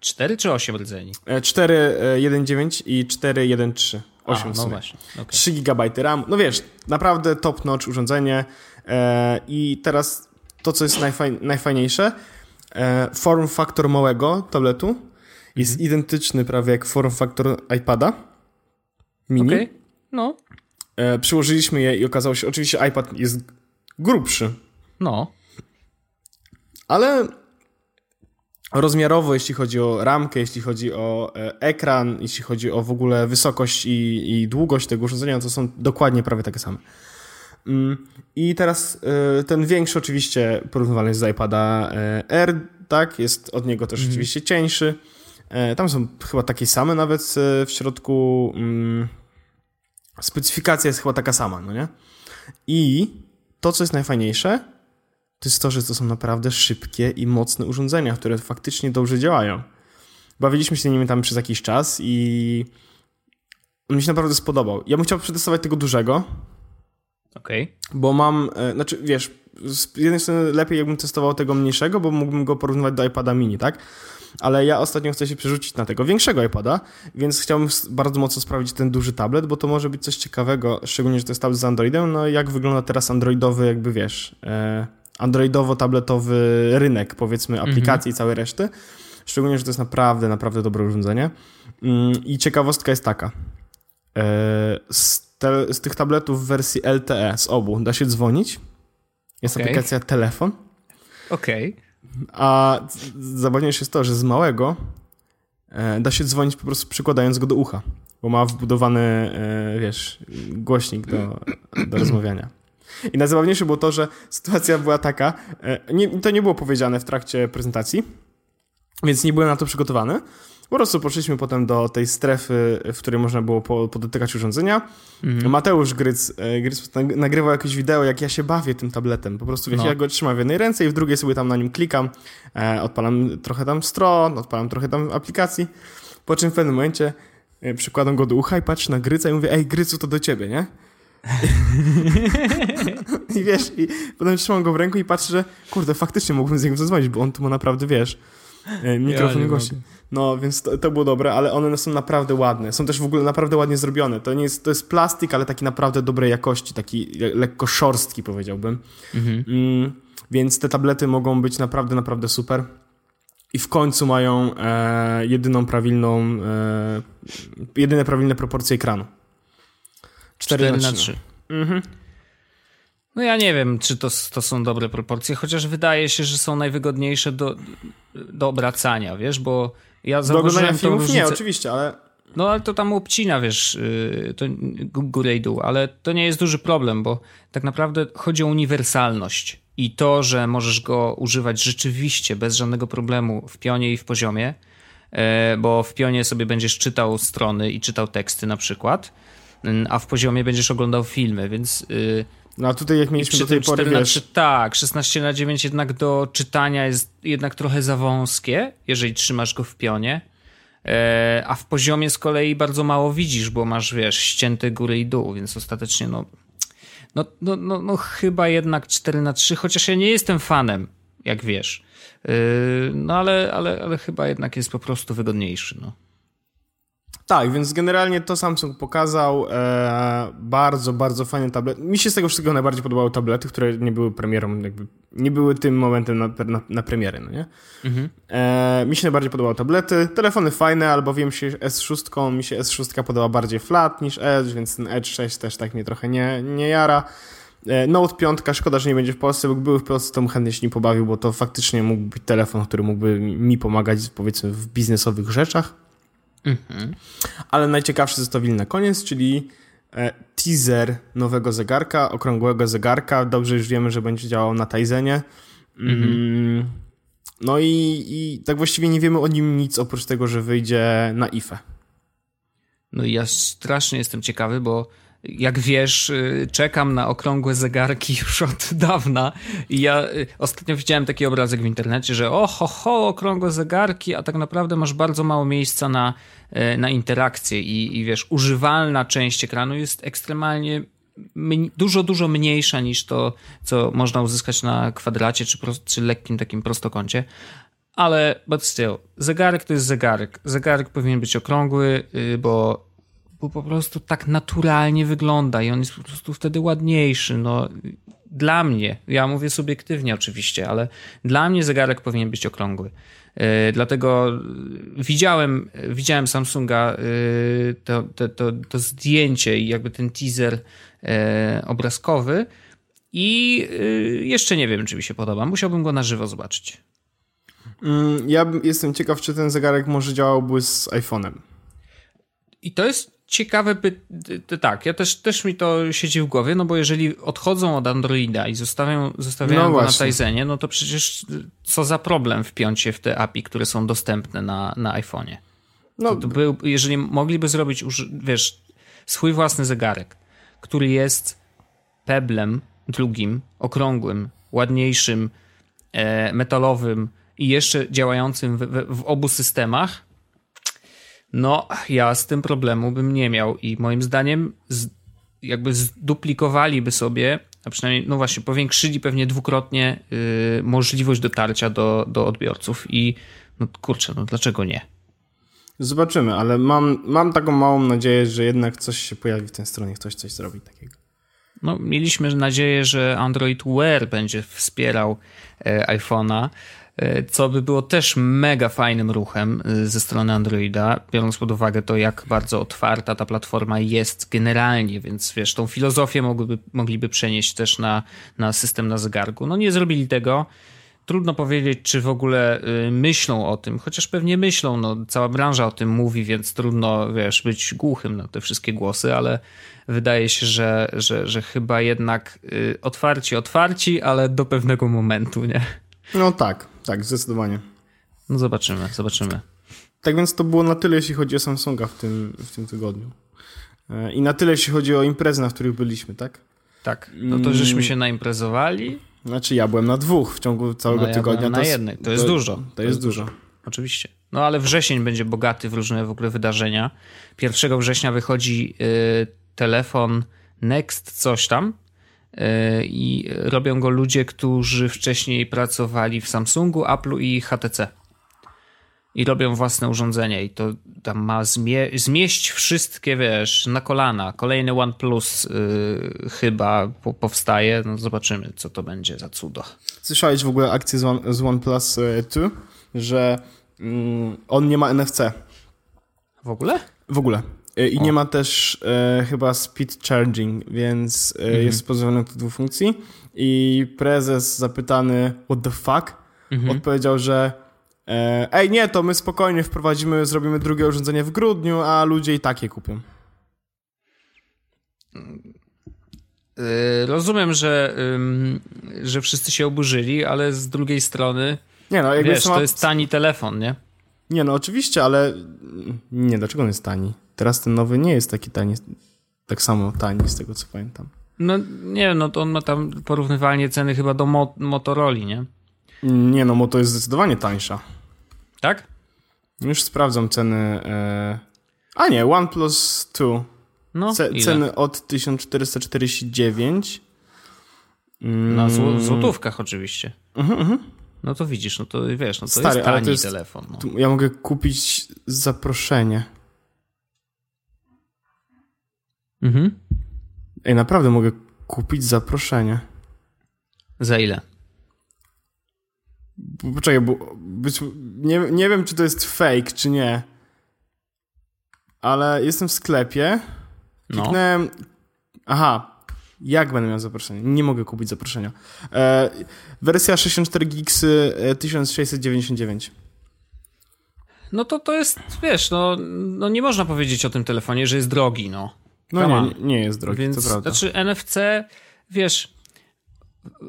4 czy 8 rdzeni? 4, 1,9 i 4, 1,3. 8 A, no właśnie. Okay. 3 GB RAM. No wiesz, naprawdę top notch urządzenie. E, I teraz to, co jest najfaj, najfajniejsze, e, form factor małego tabletu jest mhm. identyczny prawie jak form factor iPada mini. Okay. No. E, przyłożyliśmy je i okazało się, oczywiście iPad jest grubszy. No. Ale rozmiarowo, jeśli chodzi o ramkę, jeśli chodzi o ekran, jeśli chodzi o w ogóle wysokość i, i długość tego urządzenia, to są dokładnie prawie takie same. Mm, I teraz y, ten większy oczywiście porównywalny jest z iPada y, R, tak, jest od niego też mm. oczywiście cieńszy. E, tam są chyba takie same nawet w środku. Mm, specyfikacja jest chyba taka sama, no nie? I to, co jest najfajniejsze, to jest to, że to są naprawdę szybkie i mocne urządzenia, które faktycznie dobrze działają. Bawiliśmy się nimi tam przez jakiś czas i On mi się naprawdę spodobał. Ja bym chciał przetestować tego dużego, Okej. Okay. bo mam, e, znaczy wiesz, z jednej strony lepiej jakbym testował tego mniejszego, bo mógłbym go porównywać do iPada mini, tak? Ale ja ostatnio chcę się przerzucić na tego większego iPada, więc chciałbym bardzo mocno sprawdzić ten duży tablet, bo to może być coś ciekawego, szczególnie, że to jest tablet z Androidem, no jak wygląda teraz androidowy, jakby wiesz, e, androidowo-tabletowy rynek, powiedzmy, aplikacji i całej reszty. Szczególnie, że to jest naprawdę, naprawdę dobre urządzenie. Mm, I ciekawostka jest taka. E, z, te, z tych tabletów w wersji LTE, z obu, da się dzwonić. Jest okay. aplikacja telefon. Okej. Okay. A zabawniejsze jest to, że z małego e, da się dzwonić po prostu przykładając go do ucha, bo ma wbudowany, e, wiesz, głośnik do, do rozmawiania. I najzabawniejsze było to, że sytuacja była taka, nie, to nie było powiedziane w trakcie prezentacji, więc nie byłem na to przygotowany. Po prostu poszliśmy potem do tej strefy, w której można było podotykać urządzenia. Mhm. Mateusz Gryc, e, Gryc nagrywał jakieś wideo, jak ja się bawię tym tabletem. Po prostu wiecie, no. ja go trzymam w jednej ręce i w drugiej sobie tam na nim klikam, e, odpalam trochę tam stron, odpalam trochę tam aplikacji, po czym w pewnym momencie e, przykładam go do ucha i patrzę na Gryca i mówię, ej Grycu, to do ciebie, nie? I wiesz, i potem trzymam go w ręku i patrzę, że kurde, faktycznie mógłbym z niego zadzwonić, bo on tu ma naprawdę, wiesz, mikrofon ja gości. No, więc to, to, było dobre, ale one są naprawdę ładne. Są też w ogóle naprawdę ładnie zrobione. To nie jest, to jest plastik, ale taki naprawdę dobrej jakości, taki lekko szorstki powiedziałbym. Mhm. Mm, więc te tablety mogą być naprawdę, naprawdę super. I w końcu mają e, jedyną prawilną, e, jedyne prawilne proporcje ekranu. 4, 4 na 3. 3. Mhm. No ja nie wiem, czy to, to są dobre proporcje, chociaż wydaje się, że są najwygodniejsze do, do obracania, wiesz, bo ja zauważyłem filmów? Różnicę... nie, oczywiście, ale... No ale to tam obcina, wiesz, y, to górę i dół, ale to nie jest duży problem, bo tak naprawdę chodzi o uniwersalność i to, że możesz go używać rzeczywiście bez żadnego problemu w pionie i w poziomie, e, bo w pionie sobie będziesz czytał strony i czytał teksty na przykład, a w poziomie będziesz oglądał filmy, więc y, no a tutaj jak mieliśmy do tej pory, wiesz... 3, tak, 16 na 9 jednak do czytania jest jednak trochę za wąskie, jeżeli trzymasz go w pionie. E, a w poziomie z kolei bardzo mało widzisz, bo masz, wiesz, ścięte góry i dół, więc ostatecznie no, no, no, no, no chyba jednak 4 na 3 chociaż ja nie jestem fanem, jak wiesz. E, no ale, ale, ale chyba jednak jest po prostu wygodniejszy, no. Tak, więc generalnie to Samsung pokazał. E, bardzo, bardzo fajny tablet. Mi się z tego wszystkiego najbardziej podobały tablety, które nie były premierą, jakby nie były tym momentem na, na, na premiery, no nie? Mhm. E, mi się najbardziej podobały tablety. Telefony fajne, albo wiem się S6, mi się S6 podoba bardziej flat niż Edge, więc ten Edge 6 też tak mnie trochę nie, nie jara. E, Note 5, szkoda, że nie będzie w Polsce, bo był w Polsce, to bym chętnie się nim pobawił, bo to faktycznie mógł być telefon, który mógłby mi pomagać, powiedzmy, w biznesowych rzeczach. Mhm. Ale najciekawszy zostawili na koniec, czyli e, teaser nowego zegarka, okrągłego zegarka. Dobrze już wiemy, że będzie działał na Tizenie. Mhm. Mm, no i, i tak właściwie nie wiemy o nim nic, oprócz tego, że wyjdzie na IFE. No i ja strasznie jestem ciekawy, bo jak wiesz, y, czekam na okrągłe zegarki już od dawna i ja y, ostatnio widziałem taki obrazek w internecie, że o ho, ho, okrągłe zegarki, a tak naprawdę masz bardzo mało miejsca na, y, na interakcję i, i wiesz, używalna część ekranu jest ekstremalnie dużo, dużo mniejsza niż to, co można uzyskać na kwadracie czy, czy lekkim takim prostokącie. Ale, but still, zegarek to jest zegarek. Zegarek powinien być okrągły, bo bo po prostu tak naturalnie wygląda i on jest po prostu wtedy ładniejszy. No, dla mnie, ja mówię subiektywnie oczywiście, ale dla mnie zegarek powinien być okrągły. Yy, dlatego widziałem, widziałem Samsunga yy, to, to, to, to, zdjęcie i jakby ten teaser yy, obrazkowy i jeszcze nie wiem, czy mi się podoba. Musiałbym go na żywo zobaczyć. Mm, ja jestem ciekaw, czy ten zegarek może działałby z iPhone'em. I to jest ciekawe, by, tak, ja też, też mi to siedzi w głowie, no bo jeżeli odchodzą od Androida i zostawiają, zostawiają no go właśnie. na Tizenie, no to przecież co za problem wpiąć się w te API, które są dostępne na, na iPhone'ie. No. Był, jeżeli mogliby zrobić, wiesz, swój własny zegarek, który jest peblem drugim, okrągłym, ładniejszym, e, metalowym i jeszcze działającym w, w, w obu systemach, No, ja z tym problemu bym nie miał i moim zdaniem z, jakby zduplikowaliby sobie, a przynajmniej, no właśnie, powiększyli pewnie dwukrotnie y, możliwość dotarcia do, do odbiorców i no kurczę, no dlaczego nie? Zobaczymy, ale mam, mam taką małą nadzieję, że jednak coś się pojawi w tej stronie, ktoś coś zrobi takiego. No, mieliśmy nadzieję, że Android Wear będzie wspierał e, iPhone'a, co by było też mega fajnym ruchem e, ze strony Androida, biorąc pod uwagę to, jak bardzo otwarta ta platforma jest generalnie, więc wiesz, tą filozofię mogliby, mogliby przenieść też na, na system na zegarku. No nie zrobili tego. Trudno powiedzieć, czy w ogóle y, myślą o tym, chociaż pewnie myślą, no cała branża o tym mówi, więc trudno, wiesz, być głuchym na te wszystkie głosy, ale wydaje się, że, że, że chyba jednak otwarci, otwarci, ale do pewnego momentu, nie? No tak, tak, zdecydowanie. No zobaczymy, zobaczymy. Tak więc to było na tyle, jeśli chodzi o Samsunga w tym, w tym tygodniu. E, I na tyle, jeśli chodzi o imprezy, na których byliśmy, tak? Tak, no to żeśmy się naimprezowali. Znaczy ja byłem na dwóch w ciągu całego no, ja tygodnia. na jednej, to, to jest dużo. To, to jest, dużo. dużo. Oczywiście. No ale wrzesień będzie bogaty w różne w ogóle wydarzenia. 1 września wychodzi y, telefon Next coś tam i robią go ludzie, którzy wcześniej pracowali w Samsungu, Apple'u i HTC. I robią własne urządzenia i to tam ma zmie zmieść wszystkie, wiesz, na kolana. Kolejny OnePlus yy, chyba po powstaje. No zobaczymy, co to będzie za cudo. Słyszałeś w ogóle akcję z, One, z OnePlus 2, że mm, on nie ma NFC. W ogóle? W ogóle. Y, I o. nie ma też e, chyba speed charging, więc e, mhm. jest pozbawiony tych dwóch funkcji. I prezes zapytany, what the fuck, mhm. odpowiedział, że e, ej, nie, to my spokojnie wprowadzimy, zrobimy drugie urządzenie w grudniu, a ludzie i takie kupią. Y, rozumiem, że, że wszyscy się oburzyli, ale z drugiej strony nie no, wiesz, sama... to jest tani telefon, nie? Nie no, oczywiście, ale nie, dlaczego on jest tani? Teraz ten nowy nie jest taki tani, tak samo tani z tego co pamiętam. No nie, no to on ma tam porównywalnie ceny chyba do Mo Motorola, nie? Nie no, Moto jest zdecydowanie tańsza. Tak? Już sprawdzam ceny. E... A nie, OnePlus 2. No, Ce ceny od 1449. Na zł złotówkach oczywiście. Mhm, mhm. No to widzisz, no to wiesz, no to Stary, jest tani to jest, telefon. No. Ja mogę kupić zaproszenie. Mhm. Ej, naprawdę mogę kupić zaproszenie. Za ile? Poczekaj, bo być, nie, nie wiem, czy to jest fake, czy nie. Ale jestem w sklepie. No. Kliknąłem. No. Aha, jak będę miał zaproszenie? Nie mogę kupić zaproszenia. E, wersja 64 gigs 1699. No to to jest, wiesz, no, no nie można powiedzieć o tym telefonie, że jest drogi, no. No nie, nie jest drogi, Więc, to prawda. Znaczy NFC, wiesz,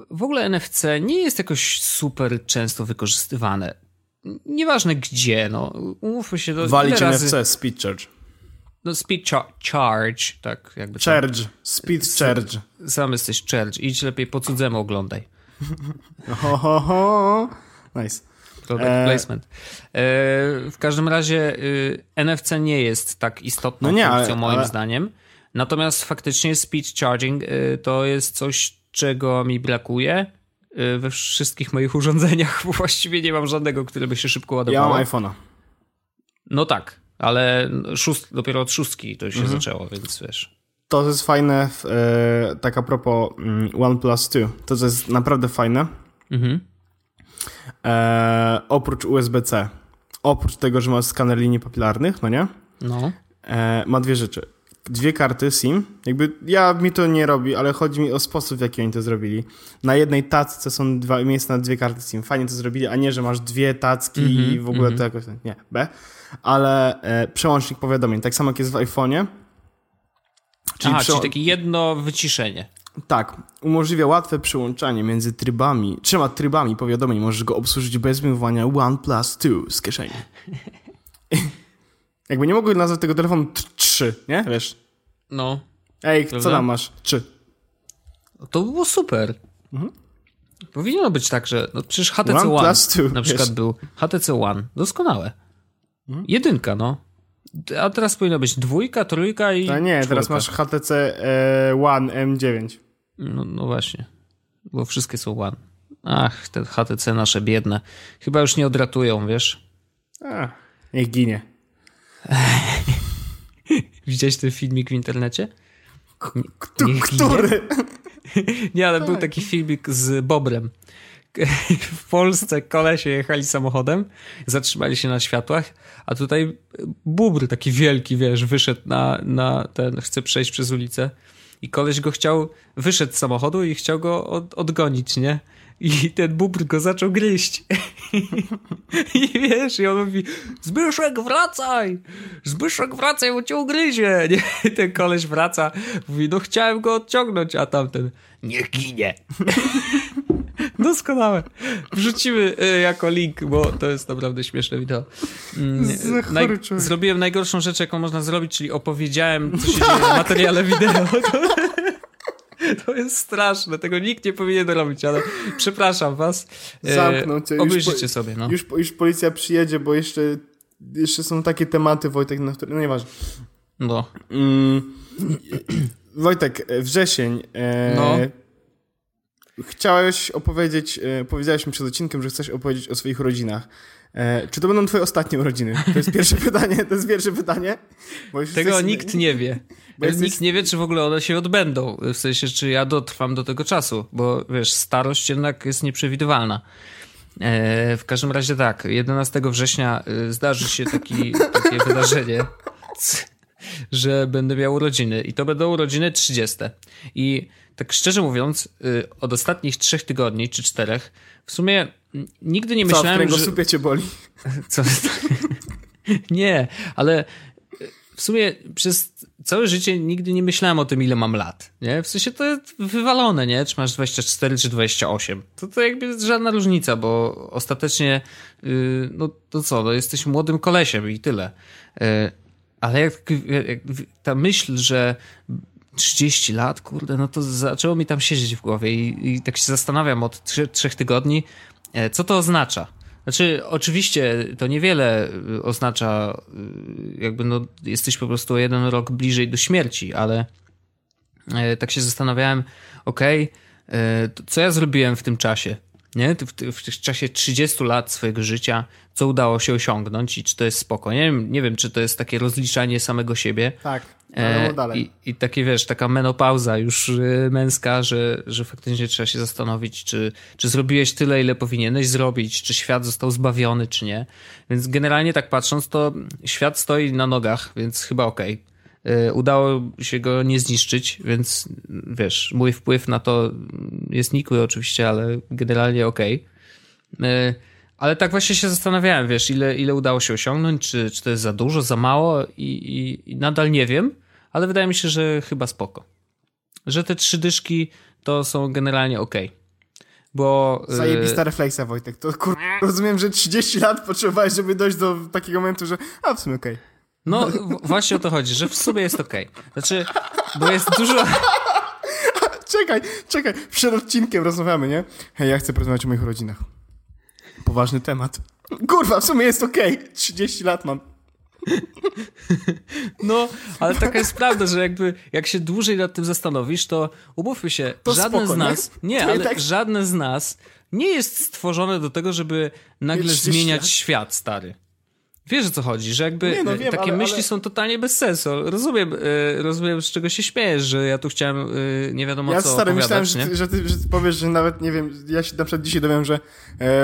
w ogóle NFC nie jest jakoś super często wykorzystywane. Nieważne gdzie, no. Umówmy się. Do, Walić NFC, razy... speed charge. No, speed charge, tak jakby. Charge, to... speed charge. Sam jesteś charge. Idź lepiej po cudzemu oglądaj. ho, ho, ho. Nice. Product e... placement. E, w każdym razie y, NFC nie jest tak istotną no nie, funkcją ale, moim ale... zdaniem. Natomiast faktycznie speed charging y, to jest coś, czego mi brakuje y, we wszystkich moich urządzeniach, bo właściwie nie mam żadnego, które by się szybko ładowało. Ja mam iPhone'a. No tak, ale szóst, dopiero od szóstki to się mhm. zaczęło, więc wiesz. To jest fajne, e, tak a propos mm, OnePlus 2, to jest naprawdę fajne. Mhm. E, oprócz USB-C, oprócz tego, że ma skaner linii papilarnych, no nie? No. E, ma dwie rzeczy dwie karty SIM. Jakby ja mi to nie robi, ale chodzi mi o sposób, w jaki oni to zrobili. Na jednej tacce są dwa miejsca na dwie karty SIM. Fajnie to zrobili, a nie, że masz dwie tacki mm -hmm, i w ogóle mm -hmm. to jakoś. Nie, B. Ale e, przełącznik powiadomień, tak samo jak jest w iPhone'ie. Czyli, Aha, czyli takie jedno wyciszenie. Tak, umożliwia łatwe przyłączanie między trybami, trzema trybami powiadomień. Możesz go obsłużyć bez wywołania OnePlus 2 z kieszeni. Jakby nie mogły nazwać tego telefonu 3, nie? Wiesz? No. Ej, Prawda? co tam masz? 3. To było super. Mhm. Powinno być tak, że no przecież HTC One, One na przykład był HTC One. Doskonałe. Mhm. Jedynka, no. A teraz powinno być dwójka, trójka i. A nie, czwórka. teraz masz HTC e, One M9. No, no właśnie. Bo wszystkie są One. Ach, te HTC nasze biedne. Chyba już nie odratują, wiesz? A, niech ginie. Widziałeś ten filmik w internecie? Który? Nie, ale był taki filmik z Bobrem. W Polsce kolesie jechali samochodem, zatrzymali się na światłach, a tutaj bubr taki wielki, wiesz, wyszedł na, na ten, chce przejść przez ulicę i koleś go chciał, wyszedł z samochodu i chciał go od, odgonić, nie? I ten bubr go zaczął gryźć. I wiesz, i on mówi, Zbyszek wracaj! Zbyszek wracaj, bo cię ugryzie! Nie? I ten koleś wraca, mówi, no chciałem go odciągnąć, a tamten, niech ginie. Doskonałe. Wrzucimy y, jako link, bo to jest naprawdę śmieszne wideo. Mm, człowiek. zrobiłem najgorszą rzecz, jaką można zrobić, czyli opowiedziałem, co się dzieje w materiale wideo. To, jest straszne, tego nikt nie powinien robić, ale przepraszam was. E, Zamknął cię. Obejrzyjcie po- sobie, no. Już, już policja przyjedzie, bo jeszcze, jeszcze są takie tematy, Wojtek, na które... No nieważne. no. Mm, Wojtek, e, wrzesień. E, No. Chciałeś opowiedzieć, e, powiedziałeś mi przed odcinkiem, że chcesz opowiedzieć o swoich rodzinach. E, czy to będą twoje ostatnie urodziny? To jest pierwsze pytanie, to jest pierwsze pytanie. Tego jesteś- nikt nie wie. Bo jesteś- Nikt nie wie, czy w ogóle one się odbędą. W sensie, czy ja dotrwam do tego czasu, bo wiesz, starość jednak jest nieprzewidywalna. E, w każdym razie tak, 11 września e, zdarzy się taki, takie wydarzenie, że będę miał urodziny i to będą urodziny 30. I tak szczerze mówiąc, od ostatnich trzech tygodni czy czterech, w sumie nigdy nie Co, w myślałem, że... kręgosłupie cię boli? Co? nie, ale w sumie przez całe życie nigdy nie myślałem o tym, ile mam lat. Nie? W sensie to jest wywalone, nie? Czy masz 24 czy 28. To, to jakby jest żadna różnica, bo ostatecznie, yy, no to co, no jesteś młodym kolesiem i tyle. Yy, ale jak, jak ta myśl, że 30 lat, kurde, no to zaczęło mi tam siedzieć w głowie i, i tak się zastanawiam od trzech, tygodni, e, co to oznacza. Znaczy, oczywiście to niewiele y, oznacza, y, jakby no, jesteś po prostu jeden rok bliżej do śmierci, ale e, tak się zastanawiałem, okej, e, to co ja zrobiłem w tym czasie? Nie? W, w, w czasie 30 lat swojego życia, co udało się osiągnąć i czy to jest spoko. Nie wiem, nie wiem czy to jest takie rozliczanie samego siebie. Tak, E, dalej. I, I takie, wiesz, taka menopauza już y, męska, że, że faktycznie trzeba się zastanowić, czy, czy zrobiłeś tyle, ile powinieneś zrobić, czy świat został zbawiony, czy nie. Więc generalnie tak patrząc, to świat stoi na nogach, więc chyba okej. Y, Udało się go nie zniszczyć, więc wiesz, mój wpływ na to jest nikły oczywiście, ale generalnie okej. Y, Ale tak właśnie się zastanawiałem, wiesz, ile, ile udało się osiągnąć, czy, czy to jest za dużo, za mało i, i, i nadal nie wiem, ale wydaje mi się, że chyba spoko. Że te trzy dyszki to są generalnie okej. Bo... y, Zajebista refleksja, Wojtek. To kur... rozumiem, że 30 lat potrzebowałeś, żeby dojść do takiego momentu, że a w sumie okej. No w- właśnie o to chodzi, że w sumie jest okej. Znaczy, bo jest dużo... Czekaj, czekaj. Przed odcinkiem rozmawiamy, nie? Hej, ja chcę porozmawiać o moich rodzinach. Poważny temat. Kurwa, w sumie jest okej. 30 lat mam. No, ale taka jest prawda, że jakby jak się dłużej nad tym zastanowisz, to umówmy się, To żadne spoko, z nie? nas, nie, To ale jednak- żadne z nas nie jest stworzone do tego, żeby nagle Mieć 30 zmieniać świat, stary. Wiesz o co chodzi, że jakby Nie, no e, wiem, takie ale- myśli ale- są totalnie bez sensu. Rozumiem, e, rozumiem z czego się śmiejesz, że ja tu chciałem e, nie wiadomo Ja co stary, myślałem, że ty, że, ty, że ty powiesz, że nawet, nie wiem, ja się na przykład dzisiaj dowiem, że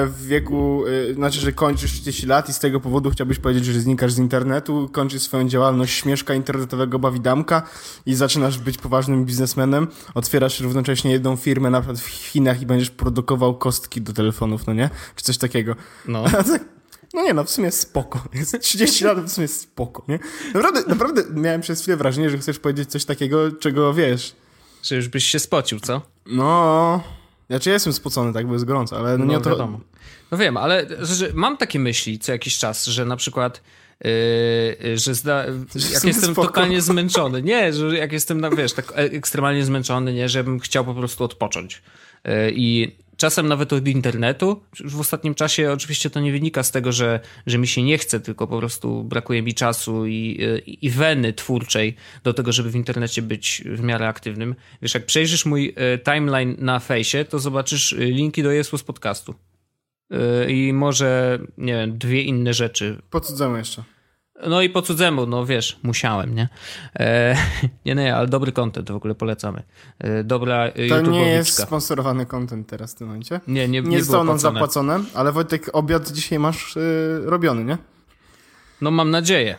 w wieku, znaczy, że kończysz 30 lat i z tego powodu chciałbyś powiedzieć, że znikasz z internetu, kończysz swoją działalność śmieszka internetowego bawidamka i zaczynasz być poważnym biznesmenem, otwierasz równocześnie jedną firmę na przykład w Chinach i będziesz produkował kostki do telefonów, no nie? Czy coś takiego. No. No nie, no w sumie spoko. Jest 30 lat, w sumie spoko, nie? Naprawdę, naprawdę miałem przez chwilę wrażenie, że chcesz powiedzieć coś takiego, czego wiesz... Że już byś się spocił, co? No. Znaczy ja jestem spocony, tak, bo jest gorąco, ale no, nie o to. wiadomo. No wiem, ale że mam takie myśli co jakiś czas, że na przykład yy, że zda, jak jestem spoko. totalnie zmęczony, nie, że jak jestem, wiesz, tak e- ekstremalnie zmęczony, nie, żebym chciał po prostu odpocząć. Yy, I czasem nawet od internetu. W ostatnim czasie oczywiście to nie wynika z tego, że, że mi się nie chce, tylko po prostu brakuje mi czasu i, i, weny twórczej do tego, żeby w internecie być w miarę aktywnym. Wiesz, jak przejrzysz mój e, timeline na fejsie, to zobaczysz e, linki do Jesus podcastu. E, I może, nie wiem, dwie inne rzeczy. Po cudzemu jeszcze. No i po cudzemu, no wiesz, musiałem, nie? E, nie, nie, ale dobry content w ogóle polecamy. E, dobra To nie jest sponsorowany content teraz w tym momencie. Nie, nie, nie, nie zostało nam zapłacone, ale Wojtek, obiad dzisiaj masz y, robiony, nie? No mam nadzieję.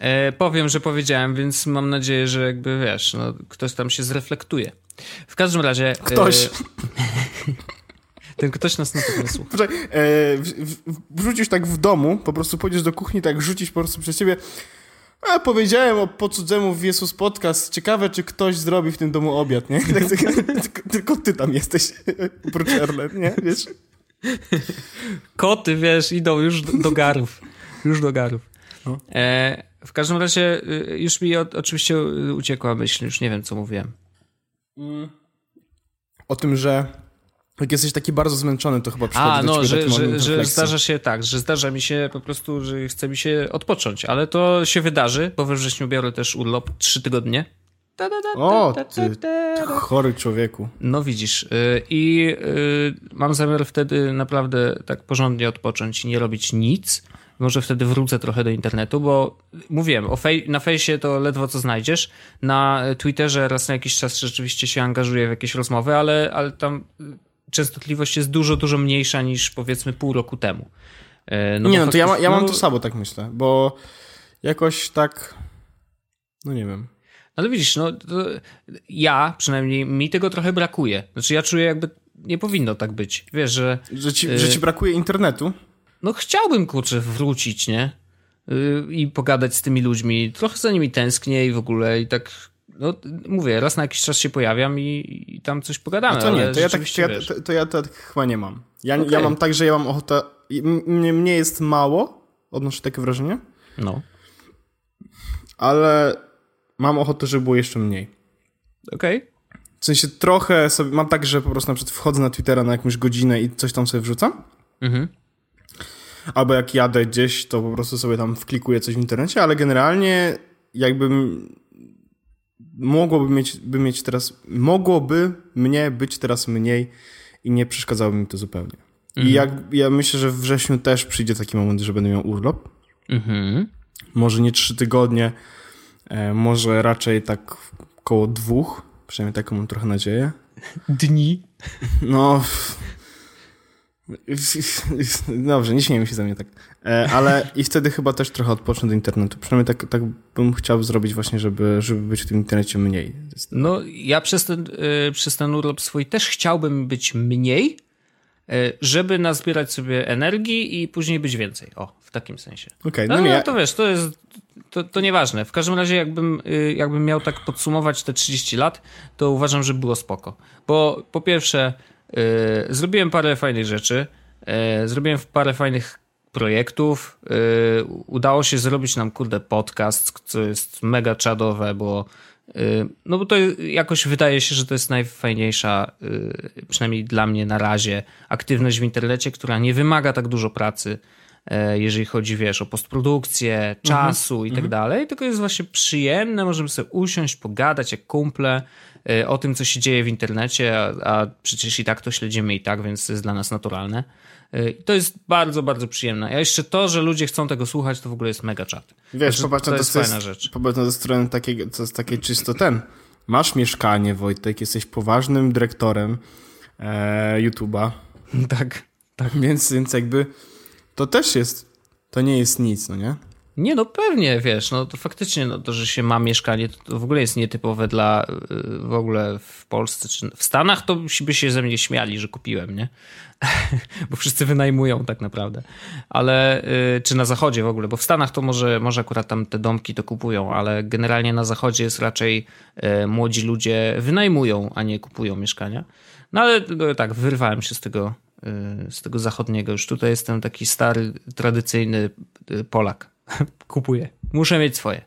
E, powiem, że powiedziałem, więc mam nadzieję, że jakby wiesz, no, ktoś tam się zreflektuje. W każdym razie. Ktoś. Ten ktoś nas na pewno słucha. Poczekaj, e, wrzucisz tak w domu, po prostu pójdziesz do kuchni, tak rzucić po prostu przez ciebie. A powiedziałem o po cudzemu w Jesus Podcast. Ciekawe, czy ktoś zrobi w tym domu obiad, nie? Tak, tak, tylko, tylko, ty tam jesteś, oprócz nie? Wiesz? Koty, wiesz, idą już do, do garów. Już do garów. No. E, w każdym razie y, już mi o, oczywiście uciekła myśl, już nie wiem, co mówiłem. O tym, że jak jesteś taki bardzo zmęczony, to chyba przychodzi A, no, że, że, że zdarza się tak, że zdarza mi się po prostu, że chce mi się odpocząć, ale to się wydarzy, bo we wrześniu biorę też urlop trzy tygodnie. O, ty chory człowieku. No widzisz. Y, I y, mam zamiar wtedy naprawdę tak porządnie odpocząć i nie robić nic. Może wtedy wrócę trochę do internetu, bo mówiłem, fej na fejsie to ledwo co znajdziesz. Na Twitterze raz na jakiś czas rzeczywiście się angażuję w jakieś rozmowy, ale, ale tam częstotliwość jest dużo, dużo mniejsza niż powiedzmy pół roku temu. E, no nie, no to ja, ma, ja mam no... to samo, tak myślę, bo jakoś tak, no nie wiem. Ale widzisz, no ja przynajmniej mi tego trochę brakuje. Znaczy ja czuję jakby nie powinno tak być. Wiesz, że... Że ci, że ci brakuje internetu? No chciałbym, kurczę, wrócić, nie? Y, I pogadać z tymi ludźmi. Trochę za nimi tęsknię i w ogóle i tak no, mówię, raz na jakiś czas się pojawiam i, i tam coś pogadamy. No to nie, to ja, tak, to, ja, to, to ja tak chyba nie mam. Ja, okay. ja mam tak, że ja mam ochotę. Mnie, mnie jest mało, odnoszę takie wrażenie. No. Ale mam ochotę, żeby było jeszcze mniej. Okej. Okay. W sensie trochę sobie. Mam tak, że po prostu na przykład wchodzę na Twittera na jakąś godzinę i coś tam sobie wrzucam. Mhm. Albo jak jadę gdzieś, to po prostu sobie tam wklikuję coś w internecie, ale generalnie jakbym mogłoby mieć, by mieć teraz, mogłoby mnie być teraz mniej i nie przeszkadzałoby mi to zupełnie. Mhm. I jak, ja myślę, że w wrześniu też przyjdzie taki moment, że będę miał urlop. Mhm. Może nie trzy tygodnie, e, może raczej tak koło dwóch, przynajmniej taką mam trochę nadzieję. Dni? No, Dobrze, nie śmiejmy się za mnie tak. E, ale i wtedy chyba też trochę odpocznę do internetu. Przynajmniej tak, tak bym chciał zrobić właśnie, żeby, żeby być w tym internecie mniej. No ja przez ten, e, przez ten urlop swój też chciałbym być mniej, e, żeby nazbierać sobie energii i później być więcej. O, w takim sensie. Okay, no, no, to wiesz, to jest to, to nieważne. W każdym razie, jakbym, jakbym miał tak podsumować te 30 lat, to uważam, że było spoko. Bo po pierwsze, E, zrobiłem parę fajnych rzeczy, e, zrobiłem parę fajnych projektów. E, udało się zrobić nam, kurde, podcast, co jest mega czadowe, bo no bo to jakoś wydaje się, że to jest najfajniejsza, przynajmniej dla mnie na razie, aktywność w internecie, która nie wymaga tak dużo pracy, jeżeli chodzi, wiesz, o postprodukcję, mhm. czasu mhm. i tak mhm. dalej, tylko jest właśnie przyjemne, możemy sobie usiąść, pogadać jak kumple, Y, o tym, co się dzieje w internecie, a, a przecież i tak to śledzimy i tak, więc to jest dla nas naturalne. Y, I to jest bardzo, bardzo przyjemne. A jeszcze to, że ludzie chcą tego słuchać, to w ogóle jest mega czat. Wiesz, Także popatrz, to, to jest fajna jest, rzecz. Popatrz na stronę takiej, to jest takie czysto ten. Masz mieszkanie, Wojtek, jesteś poważnym dyrektorem e, YouTube'a. Tak, tak. Więc, więc jakby to też jest, to nie jest nic, no nie? Nie, no pewnie, wiesz, no to faktycznie no, to, że się ma mieszkanie, to, to w ogóle jest nietypowe dla y, w ogóle w Polsce, czy w Stanach to by się ze mnie śmiali, że kupiłem, nie? bo wszyscy wynajmują tak naprawdę. Ale, y, czy na zachodzie w ogóle, bo w Stanach to może, może akurat tam te domki to kupują, ale generalnie na zachodzie jest raczej y, młodzi ludzie wynajmują, a nie kupują mieszkania. No ale no, tak, wyrwałem się z tego, z tego zachodniego. Już tutaj jestem taki stary, tradycyjny Polak. Kupuję. Muszę mieć swoje.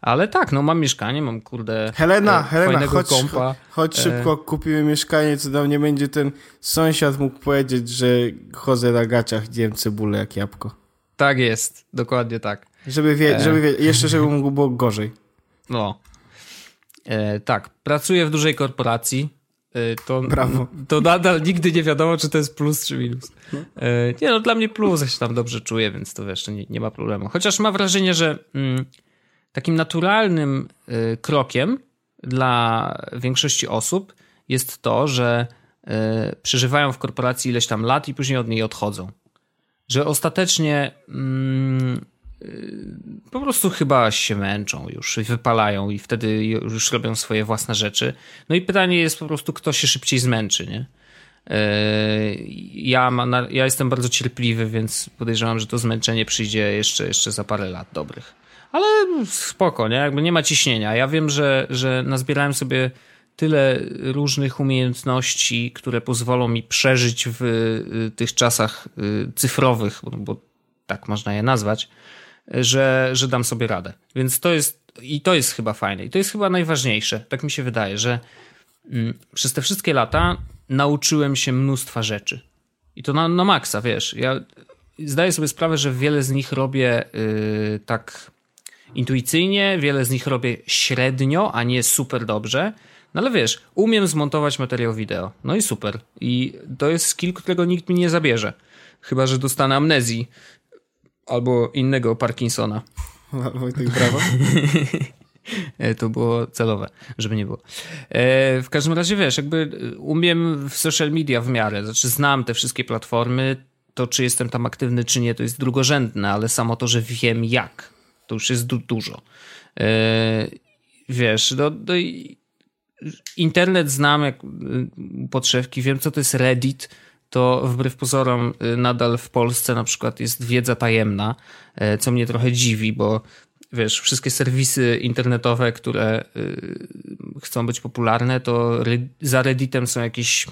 Ale tak, no mam mieszkanie, mam kurde. Helena, e, Helena, chodź, kompa. chodź E, szybko, kupimy mieszkanie, co tam nie będzie ten sąsiad mógł powiedzieć, że chodzę na gaciach, jem cebulę jak jabłko. Tak jest, dokładnie tak. Żeby wie, E. żeby wie, jeszcze żeby mu było gorzej. No. E, tak, pracuję w dużej korporacji. E, to, Brawo. to nadal nigdy nie wiadomo, czy to jest plus, czy minus. E, nie no, dla mnie plus, ja się tam dobrze czuję, więc to wiesz, nie, nie ma problemu. Chociaż mam wrażenie, że mm, takim naturalnym y, krokiem dla większości osób jest to, że y, przeżywają w korporacji ileś tam lat i później od niej odchodzą. Że ostatecznie mm, po prostu chyba się męczą już i wypalają i wtedy już robią swoje własne rzeczy. No i pytanie jest po prostu, kto się szybciej zmęczy, nie? Y, Ja, ja jestem bardzo cierpliwy, więc podejrzewam, że to zmęczenie przyjdzie jeszcze, jeszcze za parę lat dobrych. Ale spoko, nie? Jakby nie ma ciśnienia. Ja wiem, że, że nazbierałem sobie tyle różnych umiejętności, które pozwolą mi przeżyć w y, tych czasach y, cyfrowych, bo, bo tak można je nazwać, że, że dam sobie radę. Więc to jest, i to jest chyba fajne. I to jest chyba najważniejsze. Tak mi się wydaje, że mm, przez te wszystkie lata nauczyłem się mnóstwa rzeczy. I to na, na maksa, wiesz. Ja zdaję sobie sprawę, że wiele z nich robię y, tak intuicyjnie, wiele z nich robię średnio, a nie super dobrze. No ale wiesz, umiem zmontować materiał wideo. No i super. I to jest skill, którego nikt mi nie zabierze. Chyba, że dostanę amnezji albo innego Parkinsona. Wojtek, brawo. E, To było celowe, żeby nie było. E, W każdym razie wiesz, jakby e, umiem w social media w miarę, znaczy znam te wszystkie platformy, to czy jestem tam aktywny, czy nie, to jest drugorzędne, ale samo to, że wiem jak, to już jest du dużo. Wiesz, do, do, internet znam jak podszewki, wiem co to jest Reddit, to wbrew pozorom nadal w Polsce na przykład jest wiedza tajemna, co mnie trochę dziwi, bo wiesz, wszystkie serwisy internetowe, które y, chcą być popularne, to za Redditem są jakieś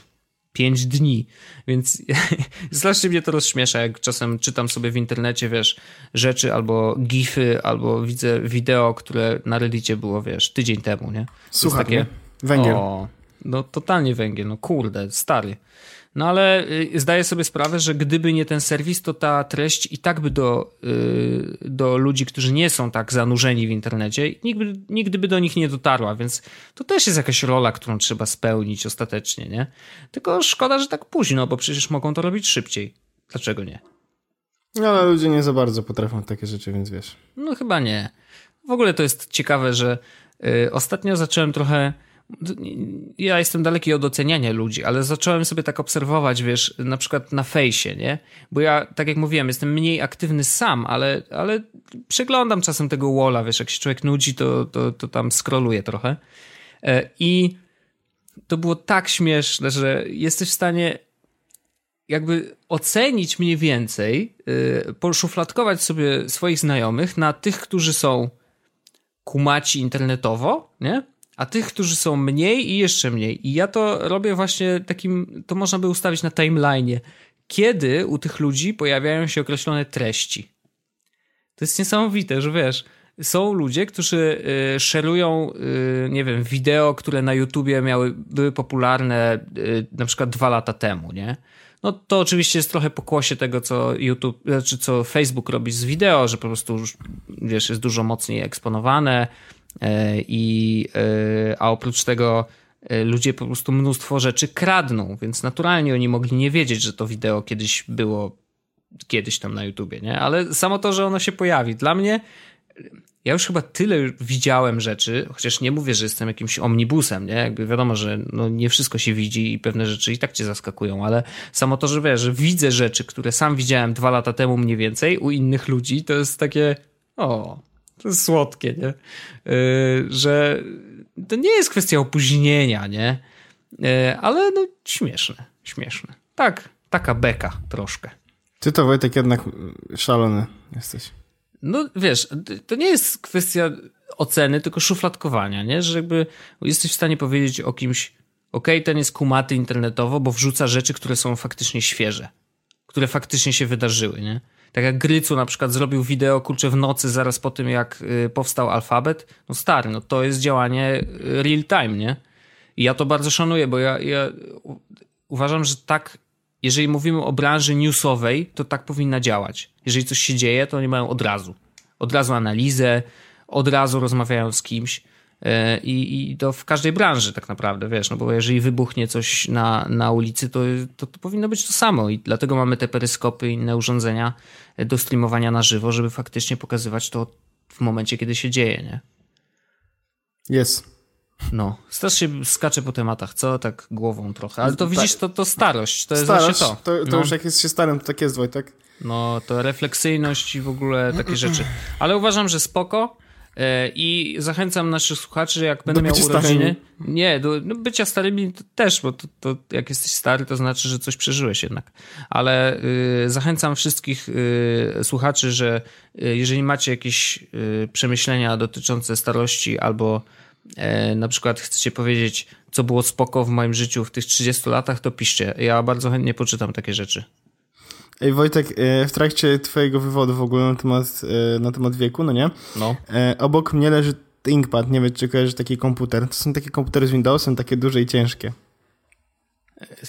5 dni, więc strasznie mnie to rozśmiesza, jak czasem czytam sobie w internecie, wiesz, rzeczy albo gify, albo widzę wideo, które na Reddicie było, wiesz, tydzień temu, nie? Słuchaj, nie? Węgiel. o, no totalnie węgiel, no kurde, stary. No ale y, zdaję sobie sprawę, że gdyby nie ten serwis, to ta treść i tak by do, y, do ludzi, którzy nie są tak zanurzeni w internecie, nigdy, nigdy by do nich nie dotarła, więc to też jest jakaś rola, którą trzeba spełnić ostatecznie, nie? Tylko szkoda, że tak późno, bo przecież mogą to robić szybciej. Dlaczego nie? No, ale ludzie nie za bardzo potrafią takie rzeczy, więc wiesz. No chyba nie. W ogóle to jest ciekawe, że y, ostatnio zacząłem trochę. Ja jestem daleki od oceniania ludzi, ale zacząłem sobie tak obserwować, wiesz, na przykład na fejsie, nie? Bo ja, tak jak mówiłem, jestem mniej aktywny sam, ale, ale przeglądam czasem tego walla, wiesz, jak się człowiek nudzi, to, to, to tam scrolluję trochę. E, I to było tak śmieszne, że jesteś w stanie jakby ocenić mniej więcej, yy, poszufladkować sobie swoich znajomych na tych, którzy są kumaci internetowo, nie? A tych, którzy są mniej i jeszcze mniej. I ja to robię właśnie takim, to można by ustawić na timeline'ie. Kiedy u tych ludzi pojawiają się określone treści. To jest niesamowite, że wiesz, są ludzie, którzy y, szerują, y, nie wiem, wideo, które na YouTubie miały, były popularne y, na przykład dwa lata temu, nie? No to oczywiście jest trochę pokłosie tego, co YouTube, znaczy co Facebook robi z wideo, że po prostu już, wiesz, jest dużo mocniej eksponowane i e, a oprócz tego e, ludzie po prostu mnóstwo rzeczy kradną, więc naturalnie oni mogli nie wiedzieć, że to wideo kiedyś było kiedyś tam na YouTubie, nie? Ale samo to, że ono się pojawi. Dla mnie ja już chyba tyle widziałem rzeczy, chociaż nie mówię, że jestem jakimś omnibusem, nie? Jakby wiadomo, że no nie wszystko się widzi i pewne rzeczy i tak cię zaskakują, ale samo to, że wiesz, że widzę rzeczy, które sam widziałem dwa lata temu mniej więcej u innych ludzi, to jest takie, o, to jest słodkie, nie? Yy, że to nie jest kwestia opóźnienia, nie? Yy, ale no śmieszne, śmieszne. Tak, taka beka troszkę. Ty to, Wojtek, jednak szalony jesteś. No wiesz, to nie jest kwestia oceny, tylko szufladkowania, nie? Że jakby jesteś w stanie powiedzieć o kimś, okej, okay, ten jest kumaty internetowo, bo wrzuca rzeczy, które są faktycznie świeże, które faktycznie się wydarzyły, nie? Tak jak Grycu na przykład zrobił wideo, kurczę, w nocy zaraz po tym, jak y, powstał alfabet. No stary, no to jest działanie y, real time, nie? I ja to bardzo szanuję, bo ja, ja uważam, że tak, jeżeli mówimy o branży newsowej, to tak powinna działać. Jeżeli coś się dzieje, to oni mają od razu. Od razu analizę, od razu rozmawiają z kimś. E, I, I to w każdej branży tak naprawdę, wiesz, no bo jeżeli wybuchnie coś na, na ulicy, to, to, to powinno być to samo i dlatego mamy te peryskopy i inne urządzenia do streamowania na żywo, żeby faktycznie pokazywać to w momencie, kiedy się dzieje, nie? Jest. No, strasznie skacze po tematach, co? Tak głową trochę. Ale to tak. widzisz, to, to starość, to jest starość, właśnie to. To, to no. już jak jest się starym, to tak jest, Wojtek. No, to refleksyjność i w ogóle takie rzeczy. Ale uważam, że spoko. E, I zachęcam naszych słuchaczy, jak będę miał urodziny. Starymi. Nie, do no bycia starymi też, bo to, to, jak jesteś stary, to znaczy, że coś przeżyłeś jednak. Ale y, zachęcam wszystkich y, słuchaczy, że y, jeżeli macie jakieś y, przemyślenia dotyczące starości albo e, na przykład chcecie powiedzieć, co było spoko w moim życiu w tych 30 latach, to piszcie. Ja bardzo chętnie poczytam takie rzeczy. Ej, Wojtek, e, w trakcie twojego wywodu w ogóle na temat, e, na temat wieku, no nie? No. E, obok mnie leży ThinkPad, nie wiem, czy kojarzysz taki komputer. To są takie komputery z Windowsem, takie duże i ciężkie.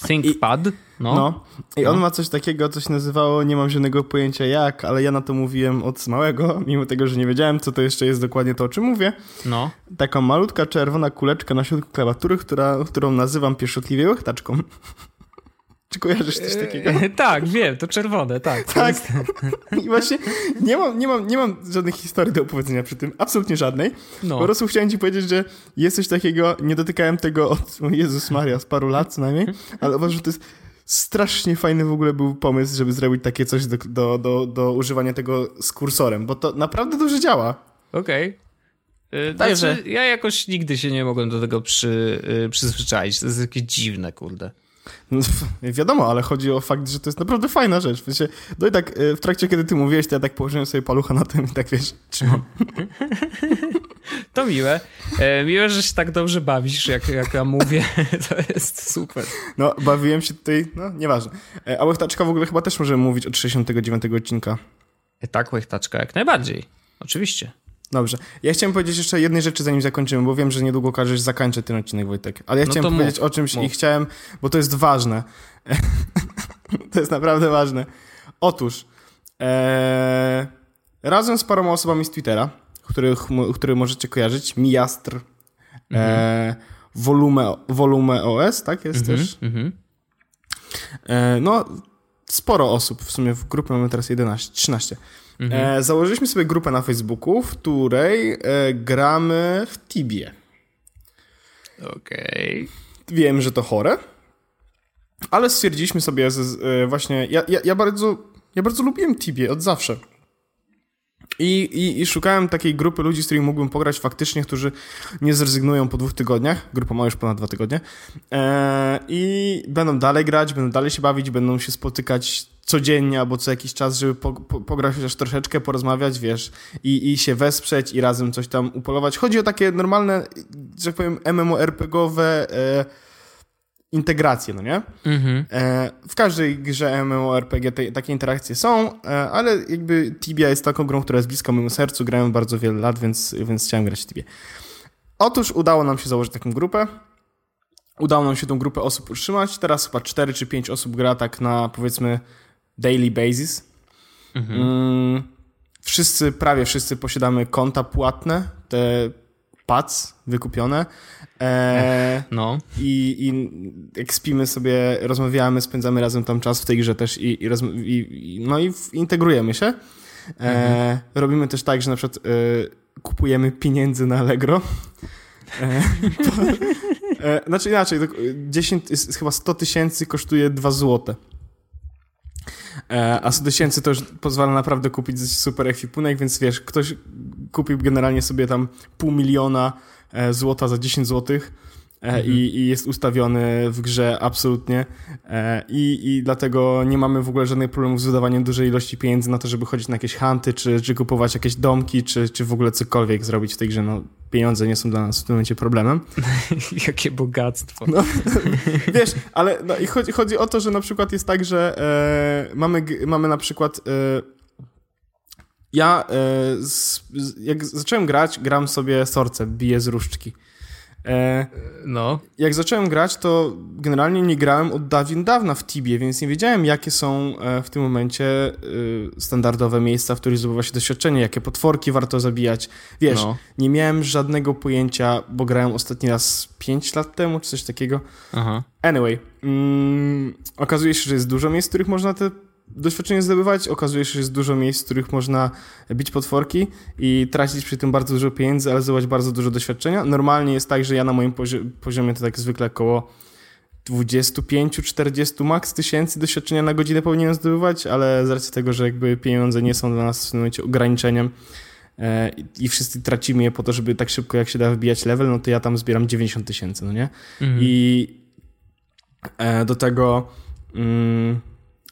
ThinkPad? No. no. I on no. ma coś takiego, co się nazywało, nie mam żadnego pojęcia jak, ale ja na to mówiłem od małego, mimo tego, że nie wiedziałem, co to jeszcze jest dokładnie to, o czym mówię. No. Taka malutka czerwona kuleczka na środku klawiatury, która, którą nazywam pieszczotliwie łechtaczką. Czy kojarzysz coś takiego? E, tak, wiem, to czerwone, tak. Tak. I właśnie nie mam, nie, mam, nie mam żadnej historii do opowiedzenia przy tym, absolutnie żadnej. No. Po prostu chciałem ci powiedzieć, że jest coś takiego, nie dotykałem tego od, Jezus Maria, z paru lat co najmniej, ale uważam, że to jest strasznie fajny w ogóle był pomysł, żeby zrobić takie coś do, do, do, do używania tego z kursorem, bo to naprawdę dobrze działa. Okej. Okay. Znaczy, ja jakoś nigdy się nie mogłem do tego przy, y, przyzwyczaić. To jest jakieś dziwne, kurde. No, wiadomo, ale chodzi o fakt, że to jest naprawdę fajna rzecz. Wiecie, no i tak e, w trakcie, kiedy ty mówiłeś, to ja tak położyłem sobie palucha na tym i tak wiesz, trzymam. To miłe. E, miłe, że się tak dobrze bawisz, jak, jak ja mówię. To jest super. No, bawiłem się tutaj, no, nieważne. E, a łechtaczka w ogóle chyba też możemy mówić od 69 odcinka. E, tak, łechtaczka, jak najbardziej. Oczywiście. Dobrze. Ja chciałem powiedzieć jeszcze jednej rzeczy, zanim zakończymy, bo wiem, że niedługo każesz zakończyć ten odcinek, Wojtek. Ale ja no chciałem powiedzieć mów, o czymś mów. i chciałem, bo to jest ważne. to jest naprawdę ważne. Otóż, ee, razem z paroma osobami z Twittera, których, których możecie kojarzyć, Miastr, mhm. e, Volume, Volume OS, tak jest mhm, też? Mhm. E, no, sporo osób, w sumie w grupie mamy teraz 11, 13. Mhm. E, założyliśmy sobie grupę na Facebooku, w której e, gramy w Tibie. Okej. Okay. Wiem, że to chore, ale stwierdziliśmy sobie z, e, właśnie, ja, ja, ja, bardzo, ja bardzo lubiłem Tibie od zawsze. I, i, I, szukałem takiej grupy ludzi, z którymi mógłbym pograć faktycznie, którzy nie zrezygnują po dwóch tygodniach. Grupa ma już ponad dwa tygodnie. Eee, I będą dalej grać, będą dalej się bawić, będą się spotykać codziennie albo co jakiś czas, żeby po, po, pograć chociaż troszeczkę, porozmawiać, wiesz, i, i się wesprzeć i razem coś tam upolować. Chodzi o takie normalne, że tak powiem, MMORPGowe e, integracje, no nie? Mhm. E, w każdej grze MMORPG te, takie interakcje są, e, ale jakby Tibia jest taką grą, która jest bliska mojemu sercu, grałem bardzo wiele lat, więc, więc chciałem grać w Tibie. Otóż udało nam się założyć taką grupę, udało nam się tą grupę osób utrzymać, teraz chyba 4 czy 5 osób gra tak na powiedzmy daily basis. Mhm. Mm, wszyscy, prawie wszyscy posiadamy konta płatne, te pac wykupione. E, no. I, I jak spimy sobie, rozmawiamy, spędzamy razem tam czas w tej grze też i, i, i no i integrujemy się. E, mhm. Robimy też tak, że na przykład e, kupujemy pieniędzy na Allegro. E, e, znaczy inaczej, 10, chyba 100 tysięcy kosztuje 2 złote. E, a 100 tysięcy to już pozwala naprawdę kupić super ekwipunek, więc wiesz, ktoś kupił generalnie sobie tam pół miliona e, złota za 10 złotych E, mhm. i, i, jest ustawiony w grze absolutnie e, I, i dlatego nie mamy w ogóle żadnych problemów z wydawaniem dużej ilości pieniędzy na to, żeby chodzić na jakieś hanty, czy, czy kupować jakieś domki, czy, czy w ogóle cokolwiek zrobić w tej grze. No, pieniądze nie są dla nas w tym momencie problemem. Jakie bogactwo. No, wiesz, ale no, i chodzi, chodzi o to, że na przykład jest tak, że e, mamy, mamy na przykład e, Ja e, z, jak zacząłem grać, gram sobie sorce, biję z różdżki. E, no. Jak zacząłem grać, to generalnie nie grałem od dawien dawna w Tibie, więc nie wiedziałem, jakie są e, w tym momencie e, standardowe miejsca, w których zdobywa się doświadczenie, jakie potworki warto zabijać. Wiesz, no. nie miałem żadnego pojęcia, bo grałem ostatni raz 5 lat temu, czy coś takiego. Aha. Anyway, mm, okazuje się, że jest dużo miejsc, w których można te doświadczenie zdobywać. Okazuje się, że jest dużo miejsc, w których można bić potworki i tracić przy tym bardzo dużo pieniędzy, ale zdobywać bardzo dużo doświadczenia. Normalnie jest tak, że ja na moim poziomie to tak zwykle około 25-40 max tysięcy doświadczenia na godzinę powinienem zdobywać, ale z racji tego, że jakby pieniądze nie są dla nas w tym momencie ograniczeniem e, i wszyscy tracimy je po to, żeby tak szybko jak się da wbijać level, no to ja tam zbieram 90 tysięcy, no nie? Mhm. I e, do tego mm,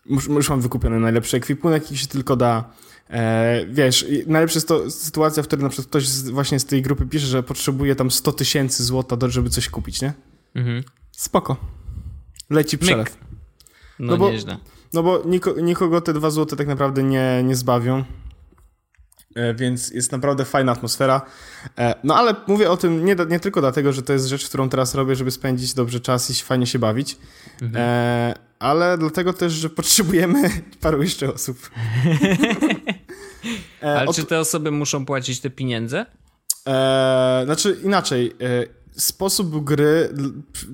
już mam wykupiony najlepszy ekwipunek, jaki się tylko da. E, wiesz, najlepsza jest to sytuacja, w której na przykład ktoś z, właśnie z tej grupy pisze, że potrzebuje tam 100 tysięcy złota, żeby coś kupić, nie? Mhm. Spoko. Leci przelew. No, no bo, nieźle. No bo niko, nikogo te dwa złote tak naprawdę nie, nie zbawią. E, więc jest naprawdę fajna atmosfera. E, no ale mówię o tym nie, nie, tylko dlatego, że to jest rzecz, którą teraz robię, żeby spędzić dobrze czas i fajnie się bawić, mhm. E, ale dlatego też, że potrzebujemy paru jeszcze osób. ale czy te osoby muszą płacić te pieniądze? znaczy inaczej sposób gry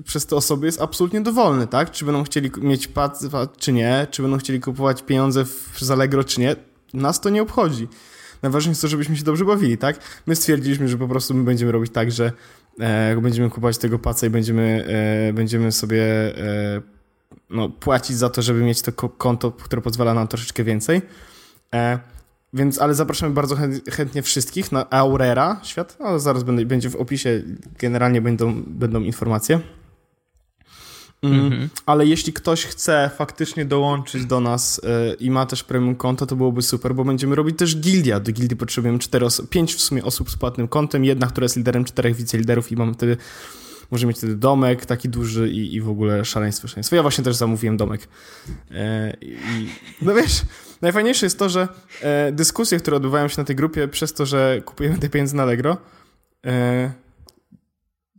przez te osoby jest absolutnie dowolny, tak? Czy będą chcieli mieć pad, czy nie, czy będą chcieli kupować pieniądze w, przez Allegro, czy nie, nas to nie obchodzi. Najważniejsze jest to, żebyśmy się dobrze bawili, tak? My stwierdziliśmy, że po prostu my będziemy robić tak, że e, będziemy kupować tego paca i będziemy, e, będziemy sobie e, no, płacić za to, żeby mieć to konto, które pozwala nam troszeczkę więcej. E, więc, ale zapraszamy bardzo chętnie wszystkich na Aurera świat. No, zaraz będzie, będzie w opisie, generalnie będą, będą informacje. Mm, Ale jeśli ktoś chce faktycznie dołączyć do nas y, i ma też premium konto, to byłoby super, bo będziemy robić też gildia. Do gildii potrzebujemy cztery oso- pięć w sumie osób z płatnym kontem, jedna, która jest liderem czterech wiceliderów i mamy wtedy możemy mieć wtedy domek taki duży i, i w ogóle szaleństwo, szaleństwo. Ja właśnie też zamówiłem domek. E, i, no wiesz, najfajniejsze jest to, że e, dyskusje, które odbywają się na tej grupie przez to, że kupujemy te pieniądze na Allegro,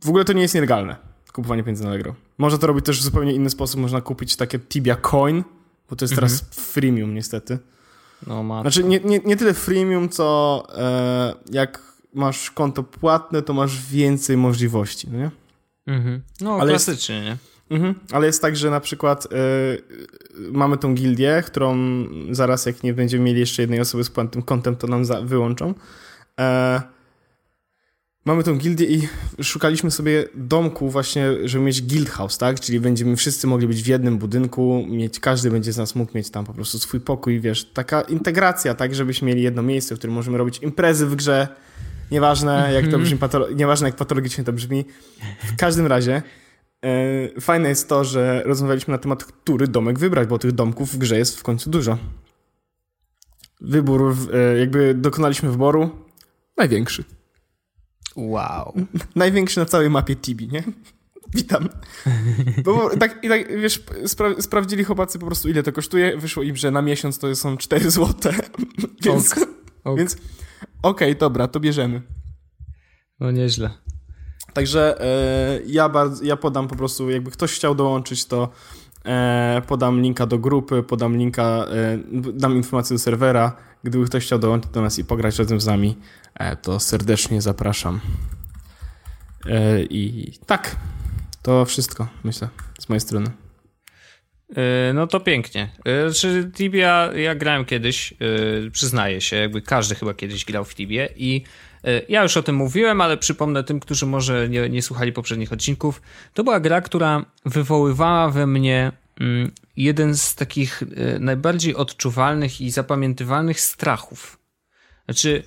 w ogóle to nie jest nielegalne kupowanie pieniędzy na Allegro. Można to robić też w zupełnie inny sposób. Można kupić takie Tibia Coin, bo to jest teraz mhm. freemium niestety. No, ma. Znaczy nie, nie, nie tyle freemium, co e, jak masz konto płatne, to masz więcej możliwości, no nie? Mhm. No, Ale klasycznie, jest, nie? Mhm. Ale jest tak, że na przykład e, mamy tą gildię, którą zaraz jak nie będziemy mieli jeszcze jednej osoby z płatnym kontem, to nam za, wyłączą. E, mamy tą gildię i szukaliśmy sobie domku właśnie, żeby mieć guild house, tak? Czyli będziemy wszyscy mogli być w jednym budynku, mieć, każdy będzie z nas mógł mieć tam po prostu swój pokój, wiesz, taka integracja, tak? Żebyśmy mieli jedno miejsce, w którym możemy robić imprezy w grze, nieważne jak to mhm. brzmi, nieważne jak patologicznie to brzmi. W każdym razie e, fajne jest to, że rozmawialiśmy na temat, który domek wybrać, bo tych domków w grze jest w końcu dużo. Wybór, e, jakby dokonaliśmy wyboru, największy. Wow. Największy na całej mapie Tibi, nie? Witam. Bo tak, i tak wiesz, spra sprawdzili chłopacy po prostu ile to kosztuje. Wyszło im, że na miesiąc to są 4 złote. więc ok. ok. Więc okej, okay, dobra, to bierzemy. No nieźle. Także e, ja, bardzo, ja podam po prostu, jakby ktoś chciał dołączyć, to e, podam linka do grupy, podam linka, e, dam informację do serwera. Gdyby ktoś chciał dołączyć do nas i pograć razem z nami, E, to serdecznie zapraszam. E, I tak, to wszystko, myślę, z mojej strony. E, no to pięknie. Znaczy, Tibia, ja grałem kiedyś, przyznaję się, jakby każdy chyba kiedyś grał w Tibie i ja już o tym mówiłem, ale przypomnę tym, którzy może nie, nie słuchali poprzednich odcinków. To była gra, która wywoływała we mnie jeden z takich najbardziej odczuwalnych i zapamiętywalnych strachów. Znaczy,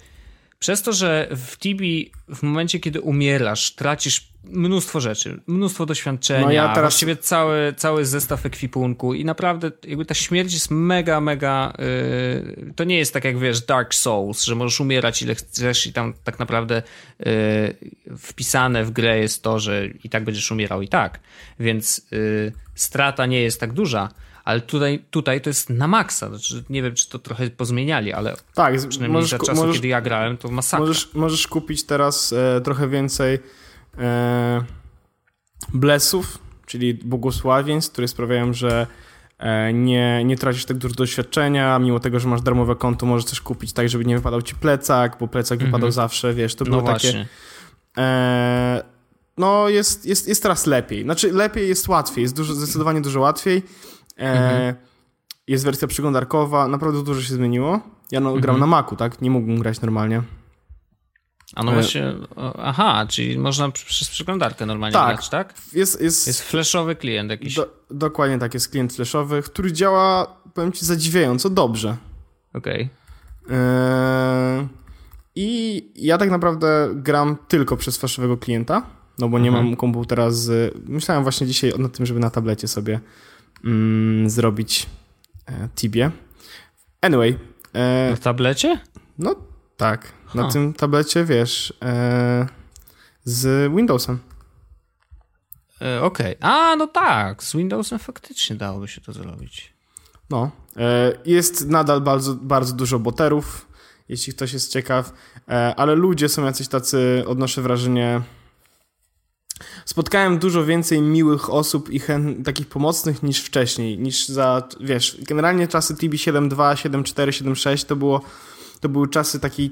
przez to, że w Tibi w momencie, kiedy umierasz, tracisz mnóstwo rzeczy, mnóstwo doświadczenia, no ja teraz... właściwie cały, cały zestaw ekwipunku i naprawdę jakby ta śmierć jest mega, mega yy, to nie jest tak jak wiesz Dark Souls, że możesz umierać ile chcesz i tam tak naprawdę yy, wpisane w grę jest to, że i tak będziesz umierał i tak, więc yy, strata nie jest tak duża, ale tutaj, tutaj to jest na maksa. Znaczy, nie wiem, czy to trochę pozmieniali, ale Tak, przynajmniej możesz, za czasu, możesz, kiedy ja grałem, to masakra. możesz, możesz kupić teraz e, trochę więcej e, blessów, czyli błogosławieństw, które sprawiają, że e, nie, nie tracisz tak dużo doświadczenia, mimo tego, że masz darmowe konto, możesz też kupić tak, żeby nie wypadał ci plecak, bo plecak Mhm. wypadał zawsze, wiesz, to no było takie... właśnie. E, no, jest, jest, jest teraz lepiej. Znaczy, lepiej jest łatwiej, jest dużo, zdecydowanie dużo łatwiej. E, Mhm. Jest wersja przeglądarkowa, naprawdę dużo się zmieniło. Ja no, gram Mhm. na Macu, tak? Nie mógłbym grać normalnie. A no E, właśnie, o, aha, czyli można pr- przez przeglądarkę normalnie Tak. grać, tak? Jest, jest, Jest flashowy klient jakiś. do, dokładnie tak, jest klient flashowy, który działa, powiem ci, zadziwiająco dobrze. Okej. E, I ja tak naprawdę gram tylko przez flashowego klienta, no bo nie Mhm. mam komputera z... Myślałem właśnie dzisiaj nad tym, żeby na tablecie sobie mm, zrobić e, Tibie. Anyway, e, Na tablecie? no tak, na Ha. tym tablecie, wiesz, e, z Windowsem. E, Okej. A, no tak, z Windowsem faktycznie dałoby się to zrobić. No. E, Jest nadal bardzo, bardzo dużo boterów, jeśli ktoś jest ciekaw, e, ale ludzie są jacyś tacy, odnoszę wrażenie. Spotkałem dużo więcej miłych osób i chęt, takich pomocnych niż wcześniej, niż za, wiesz, generalnie czasy TB 7.2, 7.4, 7.6 to było, to były czasy takiej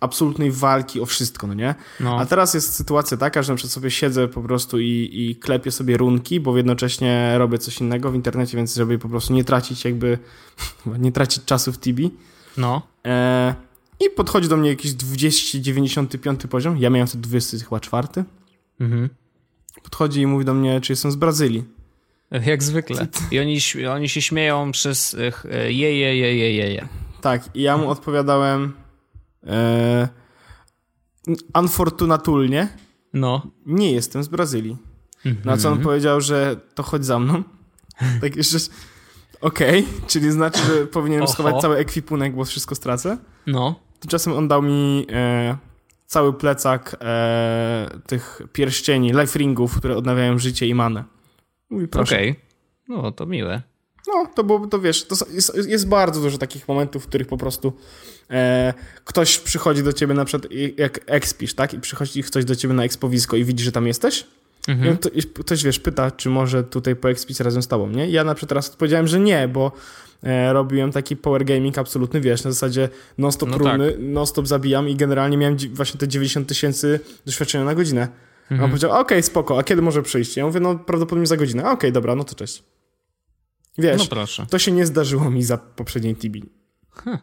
absolutnej walki o wszystko, no nie? No. A teraz jest sytuacja taka, że na przykład sobie siedzę po prostu i, i klepię sobie runki, bo jednocześnie robię coś innego w internecie, więc żeby po prostu nie tracić jakby, nie tracić czasu w Tibi. No. E, I podchodzi do mnie jakiś 295 poziom, ja miałem wtedy 20 chyba czwarty. Mhm. Podchodzi i mówi do mnie, czy jestem z Brazylii. Jak zwykle. I oni, oni się śmieją przez e, je, je, je, je, je, je. Tak, i ja mu odpowiadałem e, unfortunatulnie, No. nie jestem z Brazylii. Mhm. Na co on powiedział, że to chodź za mną. Tak jeszcze. Okej, czyli znaczy, że powinienem Oho. schować cały ekwipunek, bo wszystko stracę. No. Tymczasem on dał mi e, cały plecak e, tych pierścieni, life ringów, które odnawiają życie i manę. Mówi, proszę. Okej. No, to miłe. No, to było, to wiesz, to jest, jest bardzo dużo takich momentów, w których po prostu e, ktoś przychodzi do ciebie na przykład, jak expisz, tak? I przychodzi ktoś do ciebie na expowisko i widzi, że tam jesteś. Mhm. I to, i ktoś, wiesz, pyta, czy może tutaj poekspić razem z tobą, nie? Ja na przykład teraz odpowiedziałem, że nie, bo e, robiłem taki power gaming absolutny, wiesz, na zasadzie non-stop No runy, non-stop zabijam i generalnie miałem właśnie te 90 tysięcy doświadczenia na godzinę. A Mhm. on powiedział, okej, spoko, a kiedy może przyjść? Ja mówię, no prawdopodobnie za godzinę. A, Okej, dobra, no to cześć. Wiesz, No proszę. to się nie zdarzyło mi za poprzedniej Tibi. Huh.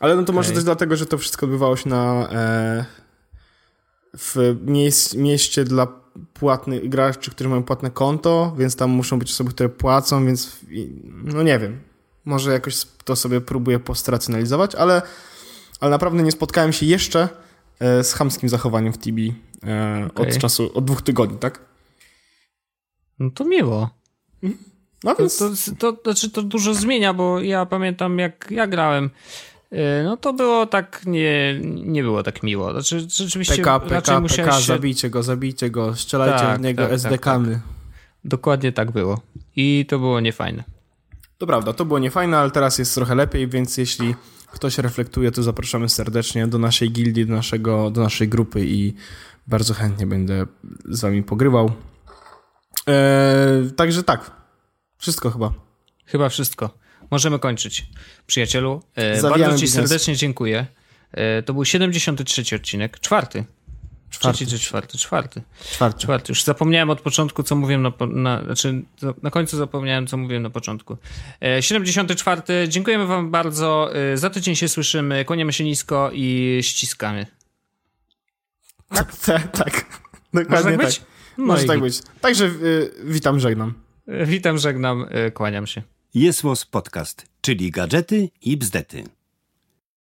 Ale no to może Okej. też dlatego, że to wszystko odbywało się na e, w mieś, mieście dla płatnych graczy, którzy mają płatne konto, więc tam muszą być osoby, które płacą, więc no nie wiem. Może jakoś to sobie próbuję postracjonalizować, ale, ale naprawdę nie spotkałem się jeszcze e, z chamskim zachowaniem w Tibi e, Okej. od czasu, od dwóch tygodni, tak? No to miło. No To, więc... to, to, znaczy to dużo zmienia, bo ja pamiętam jak ja grałem, no to było tak, nie, nie było tak miło. Znaczy rzeczywiście PK, PK, PK, się... zabijcie go, zabijcie go, strzelajcie Tak, w niego tak, tak, SDK-my. Dokładnie tak było. I to było niefajne. To prawda, to było niefajne, ale teraz jest trochę lepiej, więc jeśli ktoś reflektuje, to zapraszamy serdecznie do naszej gildii, do, naszego, do naszej grupy i bardzo chętnie będę z wami pogrywał. Eee, także tak, wszystko chyba. Chyba wszystko. Możemy kończyć. Przyjacielu, e, Zawijamy bardzo ci biznes. serdecznie dziękuję. E, to był 73 odcinek. Czwarty. Czwarty. Trzeci czy czwarty? Czwarty. Czwarty. Czwarty. Już zapomniałem od początku, co mówiłem na, na, znaczy na końcu zapomniałem, co mówiłem na początku. E, 74. Dziękujemy wam bardzo. E, za tydzień się słyszymy. Kłaniamy się nisko i ściskamy. Tak, tak. tak. Może Dokładnie tak tak. być? No Może i tak być. Także y, witam, żegnam. E, Witam, żegnam, e, kłaniam się. Jest Podcast, czyli gadżety i bzdety.